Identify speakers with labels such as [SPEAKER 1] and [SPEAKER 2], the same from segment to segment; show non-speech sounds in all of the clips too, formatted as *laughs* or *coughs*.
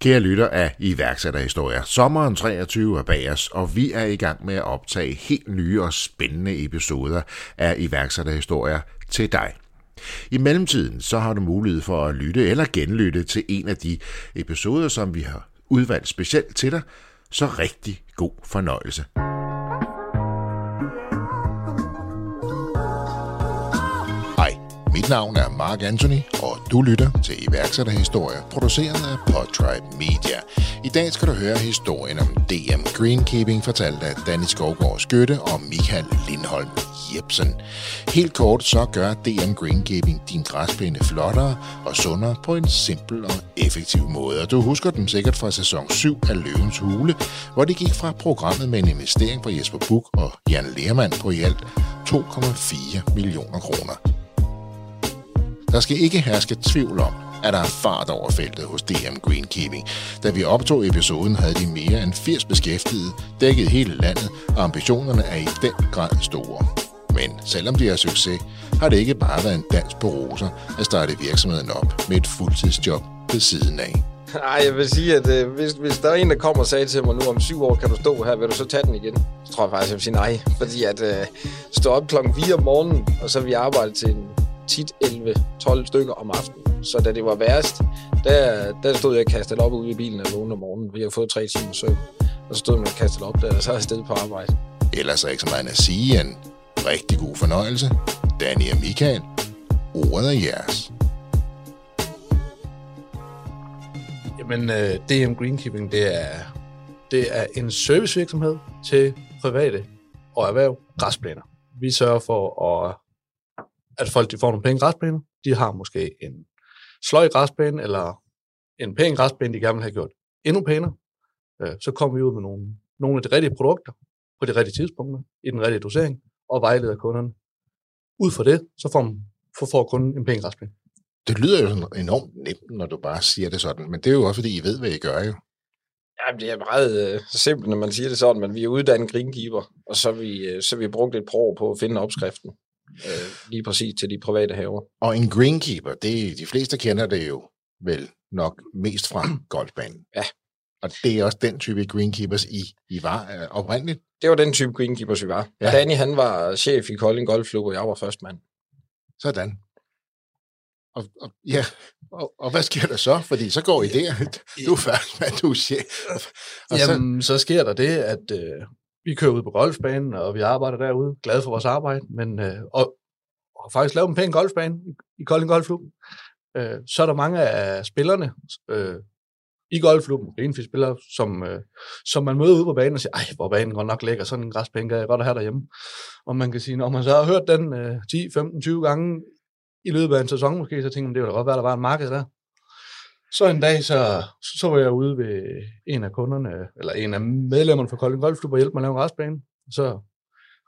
[SPEAKER 1] Kære lytter af iværksætterhistorier, sommeren 23 er bag os, og vi er i gang med at optage helt nye og spændende episoder af iværksætterhistorier til dig. I mellemtiden så har du mulighed for at lytte eller genlytte til en af de episoder, som vi har udvalgt specielt til dig, så rigtig god fornøjelse. Mit navn er Mark Anthony, og du lytter til iværksætterhistorier, produceret af Podtribe Media. I dag skal du høre historien om DM Greenkeeping, fortalt af Danny Skovgaard Skytte og Michael Lindholm Jebsen. Helt kort så gør DM Greenkeeping din græsplæne flottere og sundere på en simpel og effektiv måde. Og du husker dem sikkert fra sæson 7 af Løvens Hule, hvor det gik fra programmet med en investering fra Jesper Buk og Jan Lermand på i alt 2,4 millioner kroner. Der skal ikke herske tvivl om, at der er fart over feltet hos DM Greenkeeping. Da vi optog episoden, havde de mere end 80 beskæftigede, dækket hele landet, og ambitionerne er i den grad store. Men selvom de har succes, har det ikke bare været en dans på roser at starte virksomheden op med et fuldtidsjob ved siden af.
[SPEAKER 2] Nej, jeg vil sige, at øh, hvis, hvis der er en, der kommer og sagde til mig nu om syv år, kan du stå her, vil du så tage den igen? Så tror jeg faktisk, jeg vil sige nej. Fordi at øh, stå op klokken 4 om morgenen, og så vi arbejde til en tit 11-12 stykker om aftenen. Så da det var værst, der, der stod jeg kastet op ude i bilen vågnede om morgenen. Vi har fået tre timer søvn. Og så stod man kastet op der, og så er jeg stedet på arbejde.
[SPEAKER 1] Ellers er ikke så meget at sige en rigtig god fornøjelse. Danny og Michael, ordet er jeres.
[SPEAKER 3] Jamen, uh, øh, DM Greenkeeping, det er, det er en servicevirksomhed til private og erhverv græsplæner. Vi sørger for at at folk de får nogle pæne græsplæner. De har måske en sløj græsplæne, eller en pæn græsplæne, de gerne vil have gjort endnu pænere. Øh, så kommer vi ud med nogle, nogle af de rigtige produkter på de rigtige tidspunkter, i den rigtige dosering, og vejleder kunderne. Ud fra det, så får, får, får kunden en pæn græsplæne.
[SPEAKER 1] Det lyder jo enormt nemt, når du bare siger det sådan, men det er jo også, fordi I ved, hvad I gør jo.
[SPEAKER 2] Ja, det er meget uh, simpelt, når man siger det sådan, men vi er uddannet greenkeeper, og så har vi, uh, så vi brugt et par år på at finde opskriften øh, lige præcis til de private haver.
[SPEAKER 1] Og en greenkeeper, det, de fleste kender det jo vel nok mest fra *clears throat* golfbanen.
[SPEAKER 2] Ja.
[SPEAKER 1] Og det er også den type greenkeepers, I, I var øh, oprindeligt?
[SPEAKER 2] Det var den type greenkeepers, vi var. Ja. Danny, han var chef i Kolding Golfklub, og jeg var første mand.
[SPEAKER 1] Sådan. Og, og, ja, og, og hvad sker der så? Fordi så går I der. *laughs* Du er først mand, du er chef.
[SPEAKER 3] Og Jamen, så, så sker der det, at øh, vi kører ud på golfbanen, og vi arbejder derude, glade for vores arbejde, men, øh, og, og faktisk lavet en pæn golfbane i, i Kolding Golfklub. Øh, så er der mange af spillerne øh, i golfklubben, enfisk spillere, som, øh, som man møder ude på banen og siger, ej, hvor banen godt nok lækker, sådan en græspæne kan jeg godt have derhjemme. Og man kan sige, når man så har hørt den øh, 10, 15, 20 gange i løbet af en sæson måske, så tænker man, det ville da godt være, der var en marked der. Så en dag, så, så var jeg ude ved en af kunderne, eller en af medlemmerne fra Kolding Golfklub og hjælpe mig at lave en restbane. Så,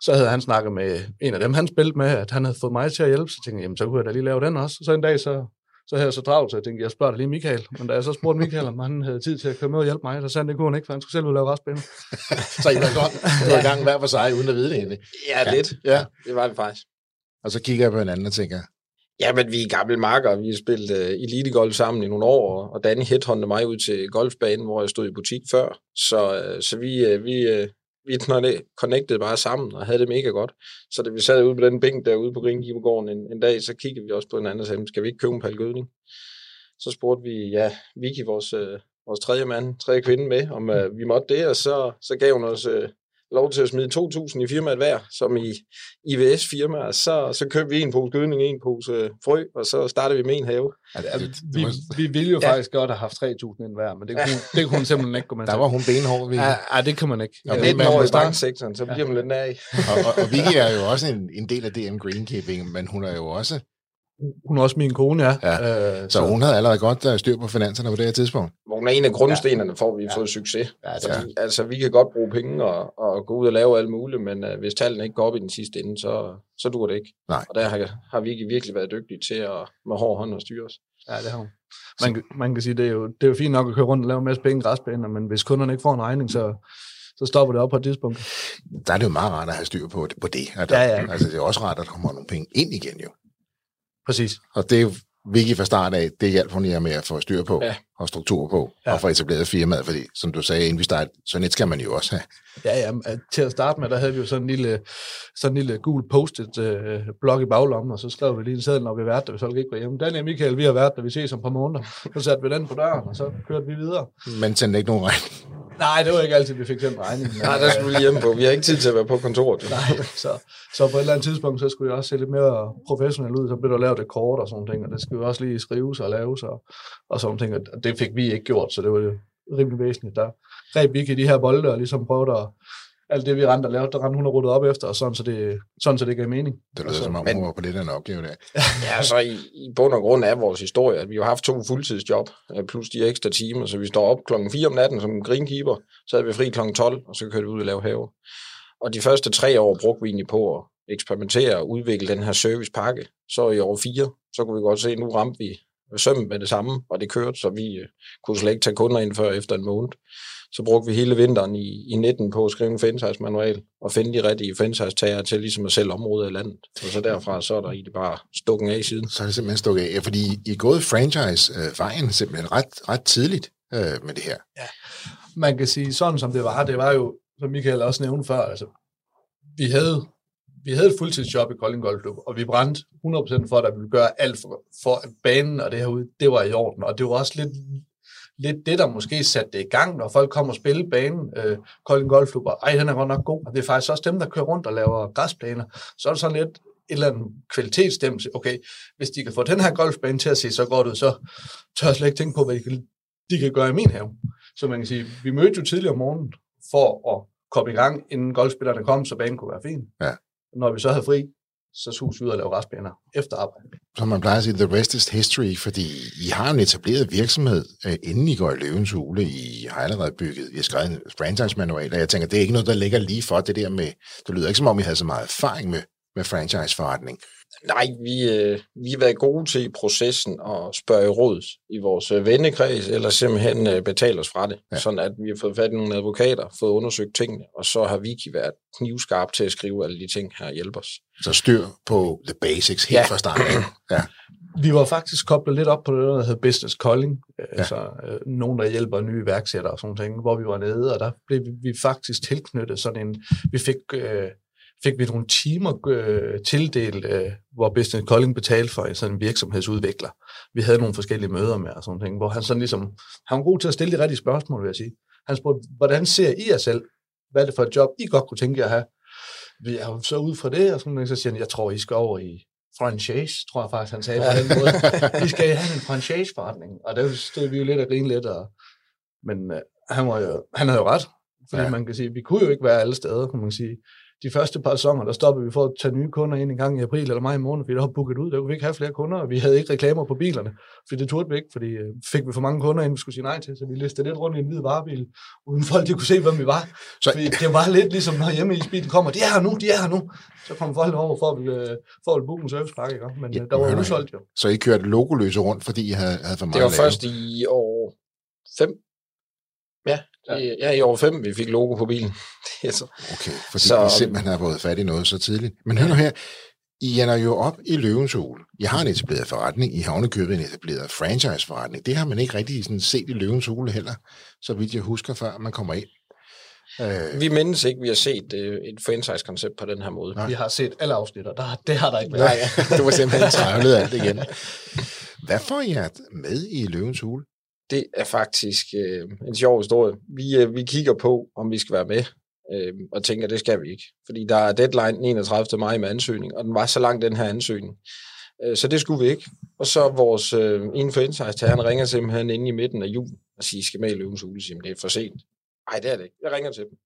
[SPEAKER 3] så havde han snakket med en af dem, han spillede med, at han havde fået mig til at hjælpe. Så tænkte jeg, jamen, så kunne jeg da lige lave den også. Så en dag, så, så havde jeg så travlt, så jeg tænkte, jeg spørger da lige Michael. Men da jeg så spurgte Michael, om han havde tid til at komme med og hjælpe mig, så sagde han, det kunne han ikke, for han skulle selv ud lave restbane. *laughs*
[SPEAKER 1] så I var godt *laughs* var i gang hver for sig, uden at vide det egentlig.
[SPEAKER 2] Ja, ja, lidt. Ja. Det var det faktisk.
[SPEAKER 1] Og så kigger jeg på hinanden og tænker,
[SPEAKER 2] Ja, men vi er gamle marker. Vi har spillet uh, elitegolf sammen i nogle år, og Danny headhunted mig ud til golfbanen, hvor jeg stod i butik før. Så, uh, så vi, uh, vi, uh, vi connectede bare sammen og havde det mega godt. Så da vi sad ude på den bænk derude på Greenkeepergården en, en dag, så kiggede vi også på hinanden og sagde, skal vi ikke købe en pal gødning? Så spurgte vi, ja, Vicky, vores, uh, vores tredje mand, tredje kvinde med, om uh, vi måtte det, og så, så gav hun os uh, lov til at smide 2.000 i firmaet hver, som i IVS-firma, så, så købte vi en pose gødning, en pose øh, frø, og så startede vi med en have.
[SPEAKER 3] Ja, det, det, det, vi, vi ville jo ja. faktisk godt have haft 3.000 ind hver, men det kunne, det kunne hun simpelthen ikke gå med
[SPEAKER 1] Der var hun benhård,
[SPEAKER 3] Vicky. Ja, ja, det kan man ikke.
[SPEAKER 2] Ja, lidt over i banksektoren, så bliver man lidt nær i.
[SPEAKER 1] og, og, og Vicky er jo også en, en del af DM Greenkeeping, men hun er jo også
[SPEAKER 3] hun er også min kone, ja.
[SPEAKER 1] ja. Øh, så, så hun havde allerede godt uh, styr på finanserne på det her tidspunkt.
[SPEAKER 2] Hun er en af grundstenerne for, at vi har ja. fået succes. Ja, det er. Altså, vi kan godt bruge penge og, og gå ud og lave alt muligt, men uh, hvis tallene ikke går op i den sidste ende, så, så dur det ikke.
[SPEAKER 1] Nej.
[SPEAKER 2] Og der har, har vi ikke virkelig været dygtige til at med hård hånd at styre os.
[SPEAKER 3] Ja, det har hun. Man, man kan sige, det er, jo, det er jo fint nok at køre rundt og lave en masse penge græsbaner, men hvis kunderne ikke får en regning, så, så stopper det op på et tidspunkt.
[SPEAKER 1] Der er det jo meget rart at have styr på det. På det. At der, ja, ja. Altså, det er også rart, at der kommer nogle penge ind igen jo.
[SPEAKER 3] Præcis.
[SPEAKER 1] Og det er jo Vicky fra start af, det hjalp hun jer med at få styr på,
[SPEAKER 2] Ja.
[SPEAKER 1] og struktur på,
[SPEAKER 3] Ja.
[SPEAKER 1] og få etableret firmaet, fordi som du sagde, inden vi startede, så net skal man jo også have.
[SPEAKER 3] Ja, ja, øh, til at starte med, der havde vi jo sådan en lille, sådan en lille gul post-it øh, blok i baglommen, og så skrev vi lige en seddel, når vi har været der, hvis folk ikke var hjemme. Daniel og Michael, vi har været der, vi ses om et par måneder. Så satte vi den på døren, og så kørte vi videre.
[SPEAKER 1] Men sendte ikke nogen regning.
[SPEAKER 3] Nej, det var ikke altid, vi fik den regning. Men, *laughs*
[SPEAKER 2] Nej, der skulle vi lige hjemme på. Vi har ikke tid til at være på kontoret. *laughs*
[SPEAKER 3] Nej, så, så på et eller andet tidspunkt, så skulle jeg også se lidt mere professionel ud, så blev der lavet et kort og sådan ting, og det skulle jo også lige skrives og laves og, og sådan ting, og det fik vi ikke gjort, så det var jo rimelig væsentligt. Der greb vi ikke i de her bolde og ligesom prøvede at, alt det vi rendte og lavede, der rendte hun og op efter, og sådan så det, sådan, så det gav mening.
[SPEAKER 1] Det lyder
[SPEAKER 3] Altså,
[SPEAKER 1] som om,
[SPEAKER 2] men-
[SPEAKER 1] hun var på lidt af en opgave der. *laughs*
[SPEAKER 2] Ja, så i, i bund og grund er vores historie, at vi har haft to fuldtidsjob, øh, plus de ekstra timer, så vi står op klokken 4 om natten som greenkeeper, så havde vi fri klokken 12, og så kørte vi ud og lave have. Og de første tre år brugte vi egentlig på at eksperimentere og udvikle den her servicepakke. Så i år 4, så kunne vi godt se, at nu ramte vi sømmen med det samme, og det kørte, så vi øh, kunne slet ikke tage kunder ind før efter en måned. Så brugte vi hele vinteren i, i 19 på at skrive en franchise-manual og finde de rigtige franchise-tager til ligesom at sælge området i landet. Og så derfra, så er der egentlig bare stukken af siden.
[SPEAKER 1] Så er det simpelthen stukket af, Ja, fordi I er gået franchise-vejen simpelthen ret, ret tidligt øh, med det her.
[SPEAKER 3] man kan sige, sådan som det var, det var jo, som Michael også nævnte før, altså, vi havde, vi havde et fuldtidsjob i Kolding Golfklub, og vi brændte 100% for, at vi ville gøre alt for, for at banen og det herude, det var i orden, og det var også lidt, lidt det, der måske satte det i gang, når folk kommer og spille banen, øh, Kolding Golfklub, og ej, den er godt nok god, og det er faktisk også dem, der kører rundt og laver græsplaner, så er det sådan lidt et eller andet kvalitetsstemmelse, okay, hvis de kan få den her golfbane til at se så godt ud, så tør jeg slet ikke tænke på, hvad de kan, de kan gøre i min have. Så man kan sige, vi mødte jo tidligere om morgenen for at komme i gang, inden golfspillerne kom, så banen kunne være fin.
[SPEAKER 1] Ja.
[SPEAKER 3] Når vi så havde fri, så skulle vi ud og lave restbaner efter arbejde.
[SPEAKER 1] Som man plejer at sige, the rest is history, fordi I har en etableret virksomhed, øh, inden I går i løvens hule. I har allerede bygget, I har skrevet en franchise-manual, og jeg tænker, det er ikke noget, der ligger lige for det der med, det lyder ikke som om, I havde så meget erfaring med, med franchise-forretning.
[SPEAKER 2] Nej, vi, øh, vi har været gode til i processen at spørge råd i vores øh, vennekreds, eller simpelthen øh, betale os fra det.
[SPEAKER 1] Ja.
[SPEAKER 2] Sådan at vi har fået fat i nogle advokater, fået undersøgt tingene, og så har Vicky været knivskarp til at skrive alle de ting her og hjælpe os.
[SPEAKER 1] Så styr på the basics helt
[SPEAKER 2] Ja.
[SPEAKER 1] fra starten. Ja.
[SPEAKER 3] Vi var faktisk koblet lidt op på det, der hedder Business Calling,
[SPEAKER 1] Ja.
[SPEAKER 3] ja. altså øh, nogen, der hjælper nye iværksættere og sådan ting, hvor vi var nede, og der blev vi, vi faktisk tilknyttet sådan en, vi fik, øh, fik vi nogle timer øh, tildelt, øh, hvor Business Calling betalte for en sådan en virksomhedsudvikler. Vi havde nogle forskellige møder med og sådan ting, hvor han sådan ligesom, han var god til at stille de rigtige spørgsmål, vil jeg sige. Han spurgte, hvordan ser I jer selv? Hvad er det for et job, I godt kunne tænke jer at have? Vi er så ud fra det, og sådan, så siger han, jeg tror, I skal over i franchise, tror jeg faktisk, han sagde på den måde. Vi skal have en franchise-forretning. Og der stod vi jo lidt og grine lidt. Og, men øh, han, var jo, han havde jo ret. Fordi
[SPEAKER 1] ja.
[SPEAKER 3] man kan sige, vi kunne jo ikke være alle steder, kan man sige. De første par sæsoner, der stoppede vi for at tage nye kunder ind en gang i april eller maj måned, fordi der var booket ud. Der kunne vi ikke have flere kunder, og vi havde ikke reklamer på bilerne. Fordi det turde vi ikke, fordi øh, fik vi for mange kunder, inden vi skulle sige nej til. Så vi listede lidt rundt i en hvid varebil, uden folk de kunne se, hvem vi var.
[SPEAKER 1] Så-.
[SPEAKER 3] Fordi det var lidt ligesom, når hjemme i bilen kommer, de er her nu, de er her nu. Så kom folk over for at, ville, øh, for at booke en servicepakke, ikke? men
[SPEAKER 1] Ja,
[SPEAKER 3] ja, der var udsolgt jo.
[SPEAKER 1] Så I kørte logoløse rundt, fordi I havde, havde for meget
[SPEAKER 2] Det var først i år 5. Ja, ja. I, ja, i år 5, vi fik logo på bilen. *laughs* Det er så.
[SPEAKER 1] Okay, fordi så... I simpelthen har fået fat i noget så tidligt. Men hør nu her, I ender jo op i løvens hule. I har en etableret forretning, I har ovenikøbet en etableret franchise-forretning. Det har man ikke rigtig sådan set i løvens hule heller, så vidt jeg husker, før man kommer ind. Øh,
[SPEAKER 2] Vi mindes ikke, vi har set øh, et franchise-koncept på den her måde.
[SPEAKER 1] Nej.
[SPEAKER 3] Vi har set alle afsnit, og der, det har der ikke været.
[SPEAKER 1] Nej, *laughs* du var simpelthen trævlet alt igen. Hvad får I med i løvens hule?
[SPEAKER 2] Det er faktisk øh, en sjov historie. Vi, øh, vi kigger på, om vi skal være med, øh, og tænker, det skal vi ikke. Fordi der er deadline den 31. maj med ansøgning, og den var så lang, den her ansøgning. Øh, så det skulle vi ikke. Og så vores øh, franchise han ringer simpelthen inde i midten af jul og siger, I skal med i løvens hule. Siger, "Men det er for sent. Nej, det er det ikke. Jeg ringer til dem.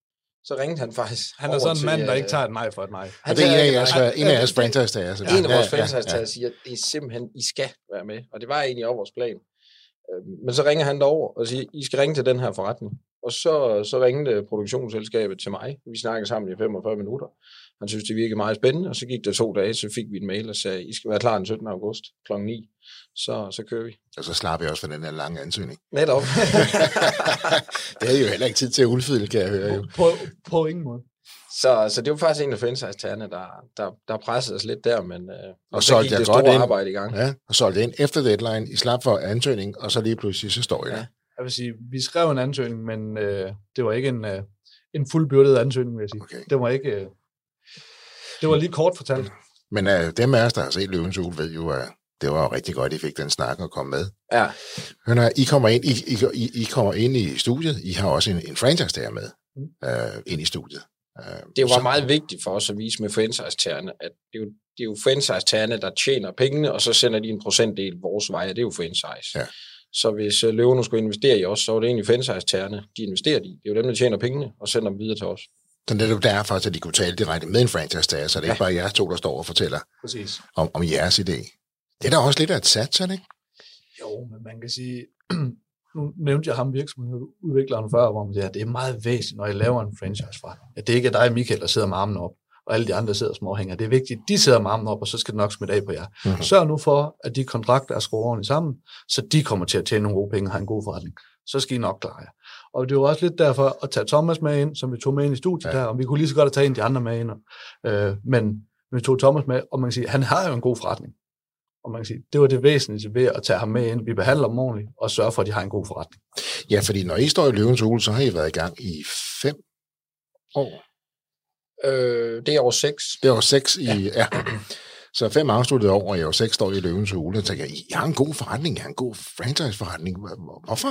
[SPEAKER 2] Så ringede han faktisk.
[SPEAKER 3] Han er
[SPEAKER 2] over
[SPEAKER 3] sådan en
[SPEAKER 2] til,
[SPEAKER 3] mand, der
[SPEAKER 2] øh,
[SPEAKER 3] ikke tager et nej for et nej.
[SPEAKER 1] Og det er en af jeres,
[SPEAKER 2] han-
[SPEAKER 1] en af jeres
[SPEAKER 2] det-
[SPEAKER 1] franchise-tager.
[SPEAKER 2] en af vores
[SPEAKER 1] Ja, ja,
[SPEAKER 2] franchise
[SPEAKER 1] ja.
[SPEAKER 2] siger, at det er simpelthen, I skal være med. Og det var egentlig også vores plan. Øhm, Men så ringer han derover og siger, I skal ringe til den her forretning. Og så, så ringede produktionsselskabet til mig. Vi snakkede sammen i 45 minutter. Han synes, det virkede meget spændende, og så gik der to dage, så fik vi en mail og sagde, I skal være klar den 17. august kl. 9. Så, så kører vi.
[SPEAKER 1] Og så slapper jeg også for den her lange ansøgning.
[SPEAKER 2] Netop. *laughs*
[SPEAKER 1] det havde I jo heller ikke tid til at udfylde, kan jeg høre. Jo.
[SPEAKER 3] På, på ingen måde.
[SPEAKER 2] Så, så det var faktisk en af franchise-tagerne, der, der, der pressede os lidt der, men øh,
[SPEAKER 1] Og
[SPEAKER 2] så gik
[SPEAKER 1] jeg
[SPEAKER 2] det store
[SPEAKER 1] ind.
[SPEAKER 2] arbejde i gang.
[SPEAKER 1] Ja, og solgte ind efter deadline, i slap for ansøgning, og så lige pludselig, så står jeg
[SPEAKER 2] Ja.
[SPEAKER 1] der.
[SPEAKER 3] Jeg vil sige, vi skrev en ansøgning, men øh, det var ikke en, øh, en fuldbyrdet ansøgning, vil jeg sige.
[SPEAKER 1] Okay.
[SPEAKER 3] Det var ikke... Øh, det var lige kort fortalt.
[SPEAKER 1] Men uh, dem af os, der har set Løvens Ule, ved jo, at det var jo rigtig godt, at I fik den snak og kom med.
[SPEAKER 2] Ja,
[SPEAKER 1] Hør I kommer ind, I, I, I, I kommer ind i studiet. I har også en, en franchise der med uh, ind i studiet. Uh,
[SPEAKER 2] det var meget vigtigt for os at vise med franchise-tagerne, at det er jo, det er jo franchise-tagerne, der tjener pengene, og så sender de en procentdel vores vej, og det er jo franchise.
[SPEAKER 1] Ja.
[SPEAKER 2] Så hvis uh, løverne skulle investere i os, så var det egentlig franchise-tagerne, de investerer i. Det er jo dem, der tjener pengene, og sender dem videre til os.
[SPEAKER 1] Så det er jo derfor, at de kunne tale direkte med en franchise der, så det er ikke bare jer to, der står og fortæller
[SPEAKER 3] Præcis.
[SPEAKER 1] om, om jeres idé. Det er da også lidt af et sats, er det ikke?
[SPEAKER 3] Jo, men man kan sige, nu nævnte jeg ham virksomhedsudvikleren før, hvor man siger, at det er meget væsentligt, når I laver en franchise fra. At det ikke er dig, Michael, der sidder med armen op, og alle de andre sidder småhænger. Det er vigtigt, at de sidder med armen op, og så skal det nok smitte af på jer.
[SPEAKER 1] Mhm.
[SPEAKER 3] Mm-hmm. Sørg nu for, at de kontrakter er skruet ordentligt sammen, så de kommer til at tjene nogle gode penge og have en god forretning. Så skal I nok klare jer. Og det var også lidt derfor at tage Thomas med ind, som vi tog med ind i studiet
[SPEAKER 1] Ja.
[SPEAKER 3] ja. der, og vi kunne lige så godt have taget en af de andre med ind. Øh, men vi tog Thomas med, og man kan sige, han har jo en god forretning. Og man kan sige, det var det væsentlige ved at tage ham med ind. Vi behandler dem ordentligt, og sørge for, at de har en god forretning.
[SPEAKER 1] Ja, fordi når I står i Løvens Hule, så har I været i gang i fem år.
[SPEAKER 2] Øh, det er år 6.
[SPEAKER 1] Det var seks i... Ja. ja. Så fem afsluttede år, og jeg var seks står i Løvens Hule. Og tænker, jeg, I har en god forretning, I har en god franchise-forretning. Hvor- Hvorfor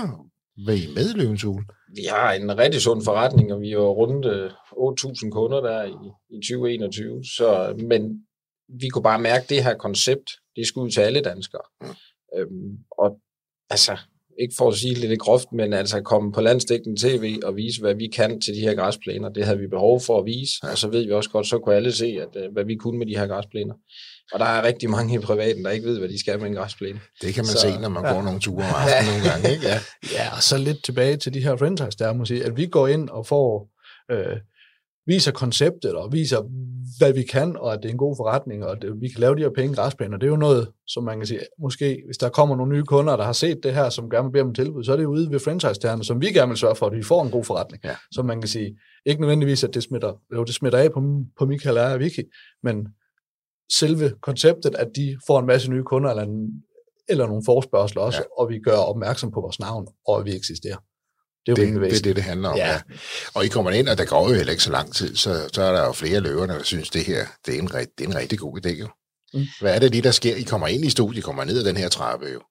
[SPEAKER 1] vil I med i Løvens Hule?
[SPEAKER 2] Vi har en rigtig sund forretning, og vi er rundt øh, 8.000 kunder der i, i 2021. Så, men vi kunne bare mærke, at det her koncept, det skulle ud til alle danskere. Øhm, og altså, ikke for at sige lidt groft, men altså komme på landstækkende tv og vise, hvad vi kan til de her græsplæner, det havde vi behov for at vise. Og så ved vi også godt, så kunne alle se, at, øh, hvad vi kunne med de her græsplæner. Og der er rigtig mange i privaten, der ikke ved, hvad de skal med en græsplæne.
[SPEAKER 1] Det kan man
[SPEAKER 2] Så-
[SPEAKER 1] se, når man
[SPEAKER 3] ja.
[SPEAKER 1] går nogle ture om aftenen nogle gange. Ikke? Ja.
[SPEAKER 3] Ja, og så lidt tilbage til de her franchise, der må sige, at vi går ind og får, øh, viser konceptet, og viser, hvad vi kan, og at det er en god forretning, og at øh, vi kan lave de her penge i græsplæner. Det er jo noget, som man kan sige, måske hvis der kommer nogle nye kunder, der har set det her, som gerne vil bede om tilbud, så er det jo ude ved franchise som vi gerne vil sørge for, at vi får en god forretning.
[SPEAKER 1] Ja.
[SPEAKER 3] Så man kan sige, ikke nødvendigvis, at det smitter, jo, det smitter af på, på Michael og Vicky, men selve konceptet, at de får en masse nye kunder, eller, en, eller nogle forspørgseler også,
[SPEAKER 1] ja.
[SPEAKER 3] og vi gør opmærksom på vores navn, og at vi eksisterer. Det er jo
[SPEAKER 1] Det, det er det, det handler om. Ja.
[SPEAKER 3] Ja.
[SPEAKER 1] Og I kommer ind, og der går jo heller ikke så lang tid, så, så er der jo flere løverne, der synes, det her det er, en, det er en rigtig god idé. Jo. Mm. Hvad er det lige, der sker? I kommer ind i studiet, I kommer ned ad den her trappe jo,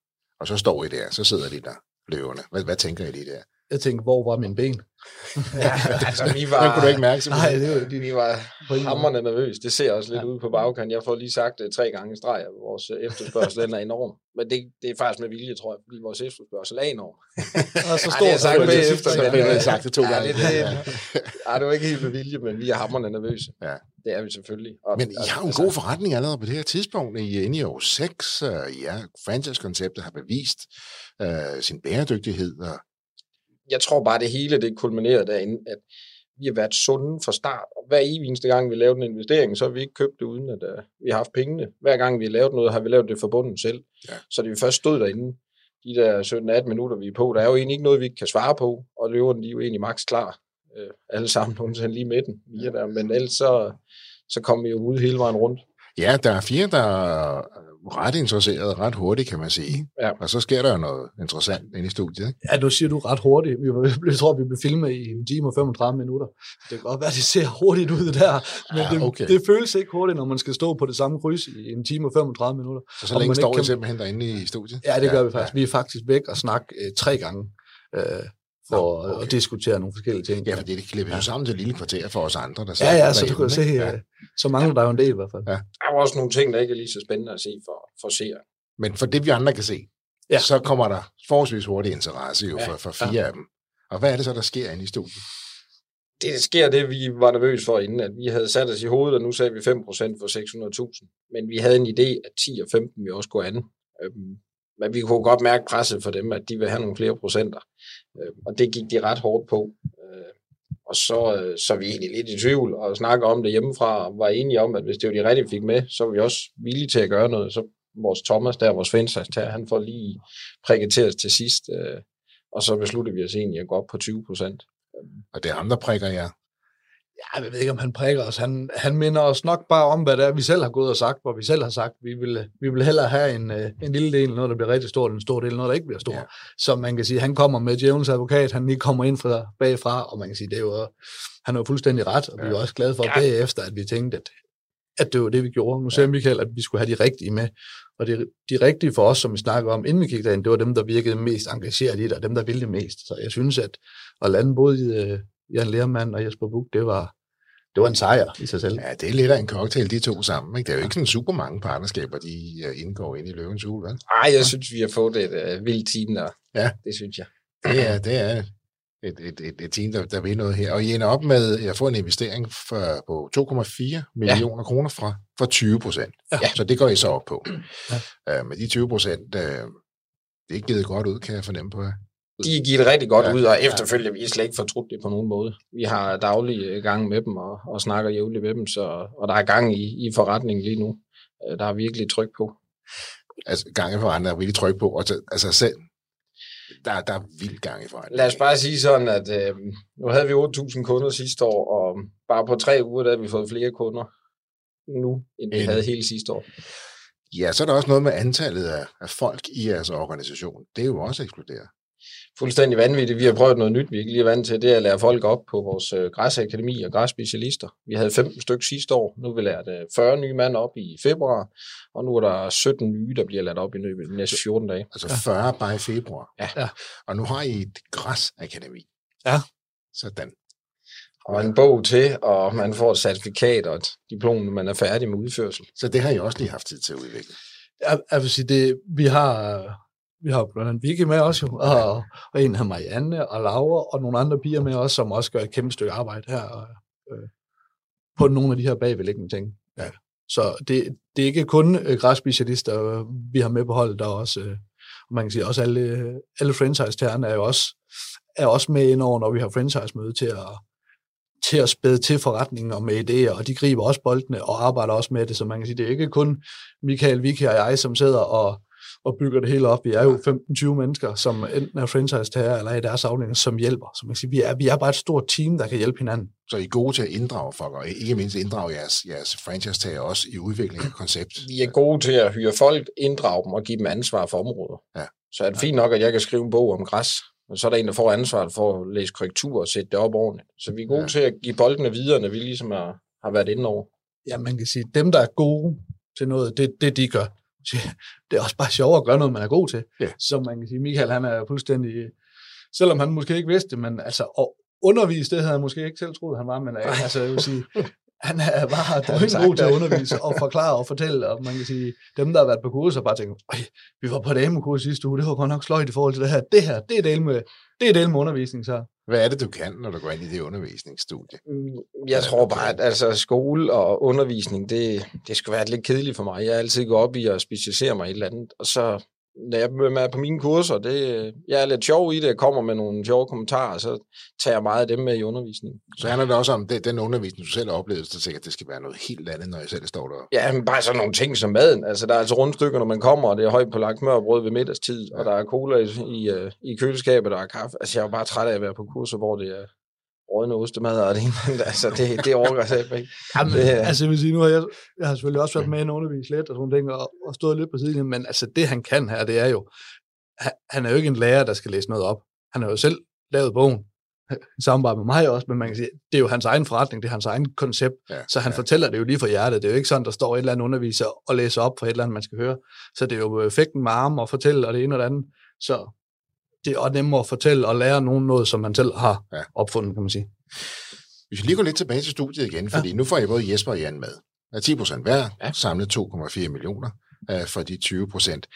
[SPEAKER 1] og så står I der, så sidder de der, løverne. Hvad, hvad tænker I lige der?
[SPEAKER 3] Jeg tænkte, hvor var mine ben? *laughs*
[SPEAKER 2] Ja, altså, vi
[SPEAKER 1] Den
[SPEAKER 2] var,
[SPEAKER 1] kunne du ikke mærke,
[SPEAKER 3] Nej,
[SPEAKER 1] simpelthen?
[SPEAKER 3] det er jo de,
[SPEAKER 2] vi var hammerne nervøs. Det ser også lidt
[SPEAKER 3] Ja.
[SPEAKER 2] ud på bagkant. Jeg får lige sagt det tre gange i streg, at vores øh, efterspørgsel er enorm. Men det, det er faktisk med vilje, tror jeg, fordi vores efterspørgsel er enorm. *laughs*
[SPEAKER 3] og så
[SPEAKER 2] det jeg sagt
[SPEAKER 3] så-
[SPEAKER 2] bagefter,
[SPEAKER 1] så har jeg
[SPEAKER 2] øh,
[SPEAKER 1] sagt det to
[SPEAKER 2] ja,
[SPEAKER 1] gange.
[SPEAKER 2] det- det- *laughs* Ej, det var ikke helt med vilje, men vi er hammerne nervøse.
[SPEAKER 1] Ja.
[SPEAKER 2] Det er vi selvfølgelig. Og,
[SPEAKER 1] Men I har jo en god forretning allerede på det her tidspunkt. I er inde i år 6, og ja, franchise-konceptet har bevist øh, sin bæredygtighed. Og,
[SPEAKER 2] jeg tror bare, det hele det kulminerede derinde, at vi har været sunde fra start. Og hver eneste gang, vi lavede en investering, så har vi ikke købt det, uden at uh, vi har haft pengene. Hver gang, vi har lavet noget, har vi lavet det forbundet selv.
[SPEAKER 1] Ja.
[SPEAKER 2] Så det vi først stod derinde, de der 17-18 minutter, vi er på, der er jo egentlig ikke noget, vi ikke kan svare på, og løverne, de er jo egentlig maks klar. Uh, alle sammen, *laughs* undtagen lige med den. Ja. Der. Men ellers så, så kom vi jo ud hele vejen rundt.
[SPEAKER 1] ja, der er fire, der er ret interesserede ret hurtigt, kan man sige.
[SPEAKER 2] Ja.
[SPEAKER 1] Og så sker der jo noget interessant inde i studiet. Ikke?
[SPEAKER 3] Ja, nu siger du ret hurtigt. Vi Jeg tror, vi blev filmet i en time og 35 minutter. Det kan godt være, det ser hurtigt ud der, men
[SPEAKER 1] Ja,
[SPEAKER 3] det,
[SPEAKER 1] okay.
[SPEAKER 3] det føles ikke hurtigt, når man skal stå på det samme kryds i en time og 35 minutter.
[SPEAKER 1] Så så længe står
[SPEAKER 3] ikke
[SPEAKER 1] I
[SPEAKER 3] kan-
[SPEAKER 1] simpelthen derinde i studiet?
[SPEAKER 3] Ja, det gør vi faktisk. Vi er faktisk væk og snakke øh, tre gange øh, for
[SPEAKER 1] okay.
[SPEAKER 3] at diskutere nogle forskellige ting.
[SPEAKER 1] Ja, fordi det klipper jo sammen til et lille kvarter for os andre, der
[SPEAKER 3] ja, ja, så du kan se, ja. så mangler der jo en del i hvert fald.
[SPEAKER 1] Ja.
[SPEAKER 2] Der er jo også nogle ting, der ikke er lige så spændende at se for, for seere.
[SPEAKER 1] Men for det, vi andre kan se,
[SPEAKER 3] Ja.
[SPEAKER 1] så kommer der forholdsvis hurtig interesse jo
[SPEAKER 2] Ja.
[SPEAKER 1] for, for fire af dem. Og hvad er det så, der sker inde i studiet?
[SPEAKER 2] det sker det, vi var nervøse for inden, at vi havde sat os i hovedet, og nu sagde vi 5% for 600.000. Men vi havde en idé, at 10 og 15 vi også gå an. Men vi kunne godt mærke presset for dem, at de vil have nogle flere procenter. Øhm, Og det gik de ret hårdt på. Øh, Og så, øh, så er vi egentlig lidt i tvivl og snakker om det hjemmefra, og var enige om, at hvis det var de rigtige, fik med, så var vi også villige til at gøre noget. Så vores Thomas der, vores franchise han får lige prikket til os til sidst, øh, og så besluttede vi os egentlig at gå op på 20 procent.
[SPEAKER 1] Og det er ham, der prikker jer.
[SPEAKER 3] Ja, jeg ved ikke, om han prikker os. Han, han minder os nok bare om, hvad det er, vi selv har gået og sagt, hvor vi selv har sagt, vi vil, vi vil hellere have en, øh, en lille del, noget der bliver rigtig stort, end en stor del, noget der ikke bliver stort. Ja. Så man kan sige, han kommer med djævelens advokat, han lige kommer ind fra bagfra, og man kan sige, det er jo, han er jo fuldstændig ret, og ja. vi er også glade for ja. bagefter, at vi tænkte, at, at det var det, vi gjorde. Nu siger Michael, at vi skulle have de rigtige med, og det, de rigtige for os, som vi snakker om, inden vi gik derind, det var dem, der virkede mest engageret i det, og dem, der ville det mest. Så jeg synes, at at lande både øh, Jan Lermann og Jesper Buch, det var, det var en sejr i sig selv.
[SPEAKER 1] Ja, det er lidt af en cocktail, de to sammen. Ikke? Det er jo ikke sådan super mange partnerskaber, de øh, indgår ind i Løvens Hul, vel?
[SPEAKER 2] Nej, jeg synes, vi har fået et uh, vildt team der. Ja. Det synes jeg.
[SPEAKER 1] Det er, det er et, et, et, et team, der, der vil noget her. Og I ender op med at få en investering for, på 2,4 millioner ja. kroner fra, for 20 procent. Ja. Så det går I så op på. Ja. Uh, med de 20 procent, uh, det er givet godt ud, kan jeg fornemme på jer
[SPEAKER 2] de er givet rigtig godt ja, ud, og efterfølgende vi er slet ikke fortrudt det på nogen måde. Vi har daglig gang med dem og, og snakker jævnligt med dem, så, og der er gang i, i forretningen lige nu. Øh, der er virkelig tryk på.
[SPEAKER 1] Altså gang i forretningen er virkelig tryk på, og altså selv, der, der er vildt gang i forretningen.
[SPEAKER 2] Lad os bare sige sådan, at øh, nu havde vi 8.000 kunder sidste år, og bare på tre uger, der har vi fået flere kunder nu, end vi havde hele sidste år.
[SPEAKER 1] Ja, så er der også noget med antallet af, af folk i jeres organisation. Det er jo også eksploderet
[SPEAKER 2] fuldstændig vanvittigt. Vi har prøvet noget nyt, vi ikke lige er vant til. Det er at lære folk op på vores øh, græsakademi og græsspecialister. Vi havde 15 stykker sidste år. Nu har vi lært 40 øh, nye mand op i februar, og nu er der 17 nye, der bliver lært op i løbet de næste 14 dage.
[SPEAKER 1] Altså 40 bare i februar?
[SPEAKER 2] Ja. ja.
[SPEAKER 1] Og nu har I et græsakademi?
[SPEAKER 3] Ja.
[SPEAKER 1] Sådan.
[SPEAKER 2] Og en bog til, og man får et certifikat og et diplom, når man er færdig med udførsel.
[SPEAKER 1] Så det har I også lige haft tid til at udvikle?
[SPEAKER 3] Jeg, jeg vil sige, det, vi har vi har blandt andet Vicky med også, jo, og, og en af Marianne og Laura, og nogle andre piger med også, som også gør et kæmpe stykke arbejde her øh, på nogle af de her bagvedliggende ting. Ja. Så det, det er ikke kun øh, græsspecialister, vi har med på holdet, der er også, øh, man kan sige, også alle, alle franchise-tagerne er jo også, er også med ind over, når vi har franchise-møde til at, til at spæde til forretningen og med idéer, og de griber også boldene og arbejder også med det, så man kan sige, det er ikke kun Michael, Vicky og jeg, som sidder og, og bygger det hele op. Vi er jo 15-20 mennesker, som enten er franchise-tager eller er i deres afdelinger, som hjælper. Så man kan sige, vi er, vi er bare et stort team, der kan hjælpe hinanden.
[SPEAKER 1] Så I er gode til at inddrage folk, og ikke mindst inddrage jeres, jeres franchise-tager også i udviklingen af koncept.
[SPEAKER 2] Vi er gode til at hyre folk, inddrage dem og give dem ansvar for områder. Ja. Så er det fint nok, at jeg kan skrive en bog om græs, og så er der en, der får ansvaret for at læse korrektur og sætte det op ordentligt. Så vi er gode ja. til at give boldene videre, når vi ligesom har, har været inde over.
[SPEAKER 3] Ja, man kan sige, dem, der er gode til noget, det, det de gør det er også bare sjovt at gøre noget, man er god til. Ja. Så man kan sige, Michael han er fuldstændig, selvom han måske ikke vidste det, men altså at undervise, det havde han måske ikke selv troet, han var, men altså jeg vil sige, han er *laughs* bare god til at undervise og forklare og fortælle, og man kan sige, dem, der har været på kurser, bare tænker, vi var på et AMU-kurs sidste uge, det var godt nok sløjt i forhold til det her. Det her, det er del med, det er del med undervisning, så.
[SPEAKER 1] Hvad er det, du kan, når du går ind i det undervisningsstudie?
[SPEAKER 2] Mm, jeg tror bare, at altså, skole og undervisning, det, det skal være lidt kedeligt for mig. Jeg er altid gået op i at specialisere mig i et eller andet, og så når jeg er på mine kurser, det, jeg er lidt sjov i det, jeg kommer med nogle sjove kommentarer, så tager jeg meget af dem med i undervisningen.
[SPEAKER 1] Så handler det også om det, den undervisning, du selv har oplevet, så tænker at det skal være noget helt andet, når jeg selv står der.
[SPEAKER 2] Ja, men bare sådan nogle ting som maden. Altså, der er altså rundstykker, når man kommer, og det er højt på lagt smørbrød ved middagstid, ja. og der er cola i, i, øh, i køleskabet, der er kaffe. Altså, jeg er bare træt af at være på kurser, hvor det er rådne ostemad og *laughs* det altså det, det overgår sig ikke.
[SPEAKER 3] Jamen, det, altså jeg vil sige, nu har jeg, jeg har selvfølgelig også været med i en undervis lidt og sådan ting, og, og stået lidt på siden, men altså det han kan her, det er jo, han er jo ikke en lærer, der skal læse noget op. Han har jo selv lavet bogen, i samarbejde med mig også, men man kan sige, det er jo hans egen forretning, det er hans egen koncept, ja, så han ja. fortæller det jo lige fra hjertet. Det er jo ikke sådan, der står et eller andet underviser og læser op for et eller andet, man skal høre. Så det er jo effekten med arm og fortælle og det ene og det andet. Så det er nemmere at fortælle og lære nogen noget, som man selv har ja. opfundet, kan man sige.
[SPEAKER 1] Vi skal lige gå lidt tilbage til studiet igen, fordi ja. nu får jeg både Jesper og Jan med. Er 10 procent hver, ja. samlet 2,4 millioner uh, for de 20 procent.